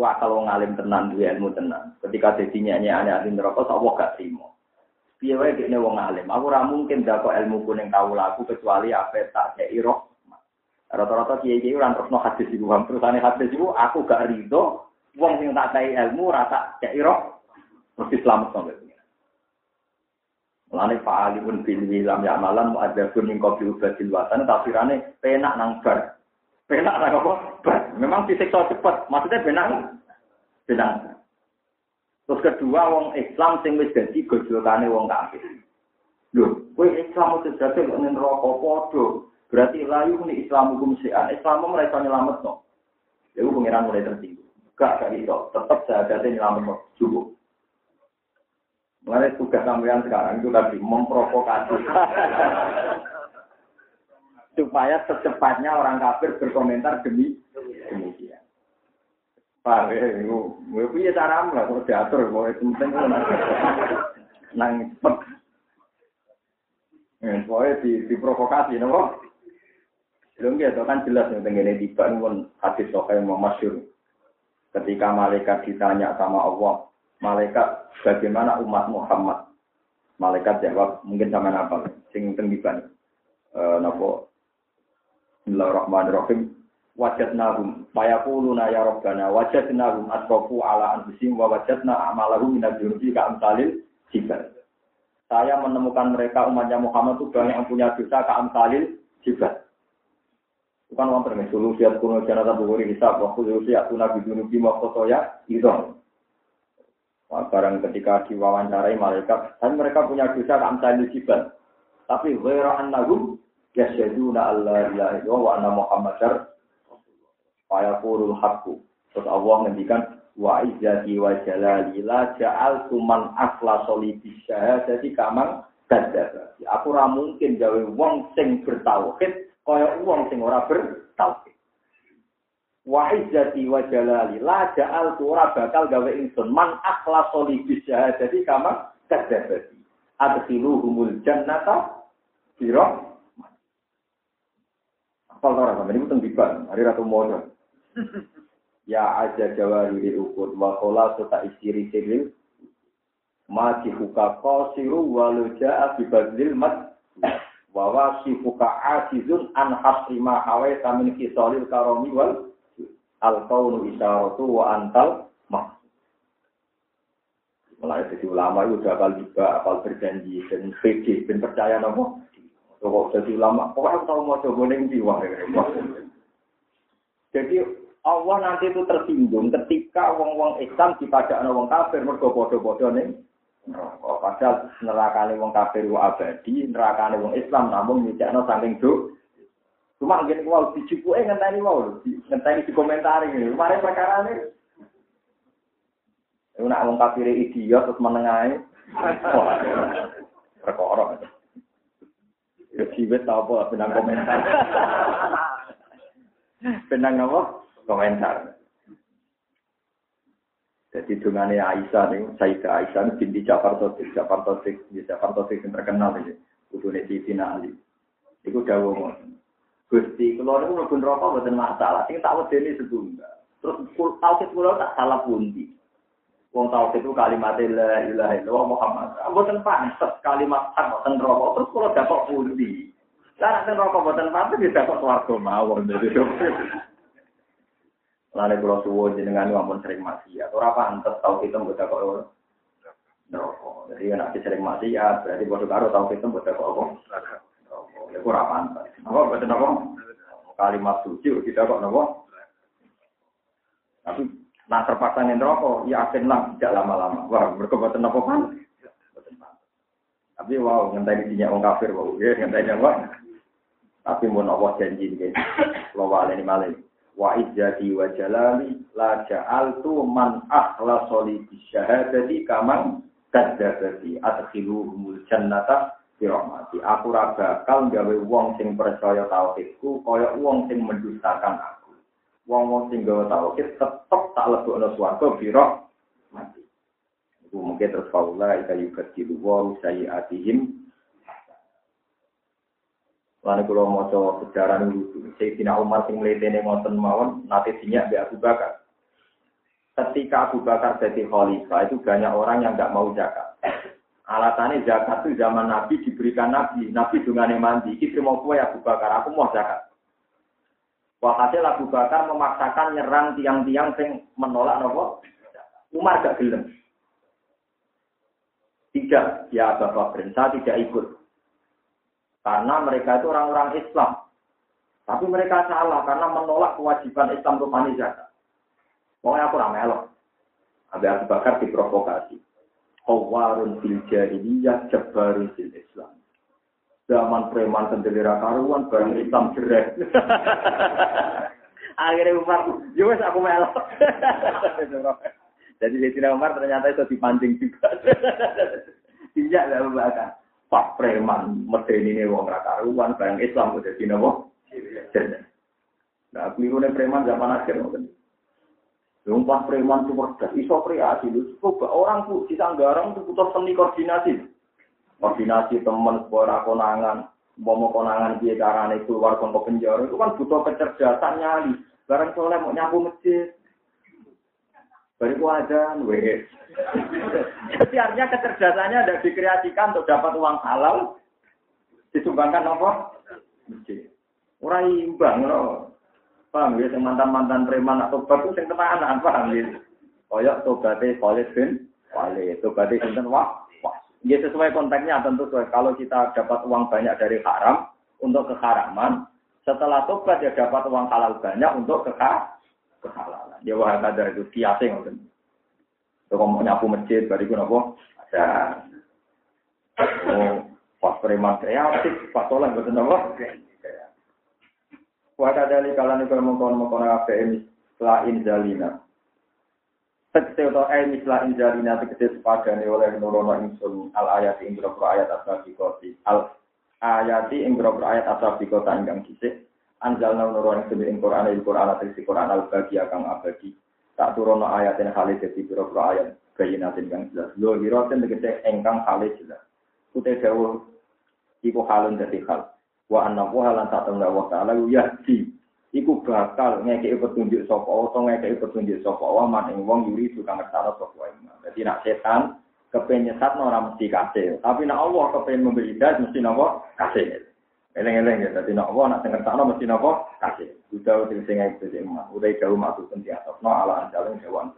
Wah kalau ngalim tenan dua ilmu tenan. Ketika jadi nyanyi ahli neraka, tak gak terima. Piye wae dekne wong alim. Aku ora mungkin dako ilmu kuning tahu laku kecuali apa tak cek roh. Rata-rata kiai-kiai ora terusno hadis iku. Terusane hadis iku aku gak rido wong sing tak cek ilmu rata cek roh. Mesti selamat sampai Mulane Pak Ali pun bil wilam ya malam ada pun ning kopi ubadil watan tafsirane penak nang bar. Penak lah apa? Memang disiksa cepat. Maksudnya benar. Benar. Terus kedua wong Islam sing wis dadi gojolane wong kafir. Lho, kowe Islam itu dadi kok ning neraka padha. Berarti layu ini Islam hukum sian. Islam mereka nyelamet no. Jadi pengiran mulai tersinggung. Gak, gak. Tetap sahabatnya nyelamet no. Cukup. Mengenai tugas sampean sekarang itu tadi memprovokasi. Supaya secepatnya orang kafir berkomentar demi demikian. Pak, gue punya cara lah, kalau diatur, kalau itu penting nang cepet. Pokoknya di, diprovokasi, nopo. Belum gitu kan jelas yang tenggine tiba pun hadis sokai masyur. Ketika malaikat ditanya sama Allah, malaikat bagaimana umat Muhammad? Malaikat jawab mungkin sama apa? Sing tenggiban. E, nopo. Bismillahirrahmanirrahim wajadnahum fayaquluna ya rabbana wajadnahum asrafu ala anfusihim wa wajadna a'malahum minal junubi ka'amsalil jibal. Saya menemukan mereka umatnya Muhammad itu banyak yang punya dosa ka'amsalil jibal. Bukan orang permis solusi at kuno jana tabu gori hisab wa solusi at kuna bidunubi ya itu. Barang ketika diwawancarai malaikat, dan mereka punya dosa ka'amsalil jibal. Tapi ghaira annahum yasyaduna alla ilaha illallah wa anna muhammadar kurul hakku. Terus Allah ngendikan wa izzati wa jalali la ja'al tuman asla solibi syahadati kamang kadzdzaba. Aku ora mungkin gawe wong sing bertauhid kaya wong sing ora bertauhid. Wa izzati wa jalali la ja'al ora bakal gawe ingsun man akhla solibi syahadati kamang kadzdzaba. Adkhiluhumul jannata biro Apal ora sampe niku teng diban, hari ratu mono ya aja jawari di ukur wa kola sota istiri siril ma dihuka qasiru walau ja'a bi badlil mat wa wasifuka asizun an hasrima hawai tamin kisolil karomi wal al kaunu isyaratu wa antal mah Mulai dari ulama itu udah apal juga, apal berjanji, dan fikih, dan percaya nopo. Kok jadi ulama, pokoknya aku tahu mau coba neng jiwa. Jadi Allah nanti itu tersinggung ketika wong-wong Islam dipadakno wong kafir mergo padha-padha ning neraka. Padahal nerakane wong kafir wa abadi, nerakane wong Islam namun nyicakno saking do. Cuma ngene wae dicukuke ngenteni wae, ngenteni di komentar ini. Mari perkara ini. Nak wong kafir idiot terus menengahe. Perkara. Ya siwet apa benang komentar. benang apa? komentar. Jadi dengan Aisyah nih, Sayyidah Aisyah ini binti Jafar Tosik, Jafar Tosik, Jafar Tosik yang terkenal ini, Kudune Siti Ali. Iku mau. Gusti, kalau ini pun rokok bukan masalah, sing tak ini sebunda. Terus tauhid kula tak salah pundi. Wong tauhid itu kalimat la ilaha illallah Muhammad. Mboten pantes kalimat hak mboten rokok terus kula dapat pundi. Lah nek rokok mboten pantes ya dapat swarga mawon. Lalu kalau suwo jenengan ampun sering maksiat, ora pantes tau kita mbok kok ora. Neraka. Jadi nek sering maksiat, berarti bodoh karo tau kita mbok kok apa? Neraka. Ya ora pantes. Apa boten apa? Kalimat suci kita kok napa? Tapi nah terpaksa ning neraka, yakin lah tidak lama-lama. Wah, mergo boten apa kan? Tapi wow, ngenteni dinyak wong kafir wow, ya ngenteni apa? Tapi mau Allah janji ini, lo wale ini malah wa izzati wa jalali la ja'altu man akhlasa li bisyahadati kamang kadzdzabati adkhiluhumul jannata bi rahmati aku ora bakal gawe wong sing percaya tauhidku kaya wong sing mendustakan aku wong-wong sing gawe tauhid tetep tak lebokno swarga bi rahmati iku mungkin terus faula ika yukadilu wa sayiatihim Lalu kalau mau coba sejarah dulu, Sayyidina Umar sing melihatnya ngoten mawon, nanti sinyak di Abu Bakar. Ketika Abu Bakar jadi khalifah, itu banyak orang yang nggak mau zakat. Alasannya zakat itu zaman Nabi diberikan Nabi, Nabi dengan mandi. Kita mau kue Abu Bakar, aku mau zakat. Walhasil Abu Bakar memaksakan nyerang tiang-tiang yang menolak nopo. Umar gak gelem. Tidak, ya Bapak Prinsa tidak ikut. Karena mereka itu orang-orang Islam. Tapi mereka salah karena menolak kewajiban Islam rupani zakat. Pokoknya aku ramelok. Abu Abu Bakar diprovokasi. Kawarun fil jahiliyah, jabarun fil Islam. Zaman preman sendiri karuan, barang Islam jerek. Akhirnya Umar, ya wes aku melok. Jadi Sayyidina Umar ternyata itu dipancing juga. Tidak lah Bakar. Pak preman, medeni ini wong karuan, barang Islam udah dina wong. Nah, kelirunya preman zaman akhir mungkin. Lumpah preman itu cerdas, iso kreasi. Coba orang tuh Sanggarang itu butuh seni koordinasi. Koordinasi teman, sebuah konangan, mau konangan dia carane keluar ke penjara itu kan butuh kecerdasan nyali. Barang soalnya mau nyapu masjid. Bariku aja, weh. Jadi artinya kecerdasannya ada dikreasikan untuk dapat uang halal, disumbangkan apa? Masjid. Orang imbang, no. Paham ya, mantan-mantan preman atau bagus yang tenanan, paham ya. Koyok tobatnya Khalid bin Khalid, tobatnya sinten wah. Ya sesuai konteksnya tentu sesuai. Kalau kita dapat uang banyak dari haram untuk keharaman, setelah tobat ya dapat uang halal banyak untuk kekah kehalalan. Ya wah ada itu kiasi ngoten. Kalau mau nyapu masjid, bariku nopo ada. Oh, pas preman kreatif, pas soleh betul nopo. Wada dari kalian itu mengkon mengkon apa ini selain jalina. Tegese atau eh mislah injalina tegese sepadane oleh nurono insun al ayat ing ayat asal koti al ayati ing ayat asal kota ingkang anjal nurono ing ing Quran ing Quran tegese Quran al bagi kang abadi. Tak turono ayat yang kali jadi biro ayat kayinatin kang jelas. Lo hiroten tegese engkang kali jelas. Kute dawuh iku halun dadi hal. Wa anna wa lan ta'ala wa ta'ala yahdi iku bakal ngekeki petunjuk sapa utawa ngekeki petunjuk sapa wa man wong yuri tukang ngertano sapa wae dadi nak setan kepengen nyesat ora mesti kasih. Tapi nak Allah kepengen memberi hidayah mesti napa? Kasih. Eleng-eleng ya dadi nak Allah nak sing ngertano mesti napa? Kasih. Udah sing sing ngene udah jauh maksud penting atau no ala anjaleng hewan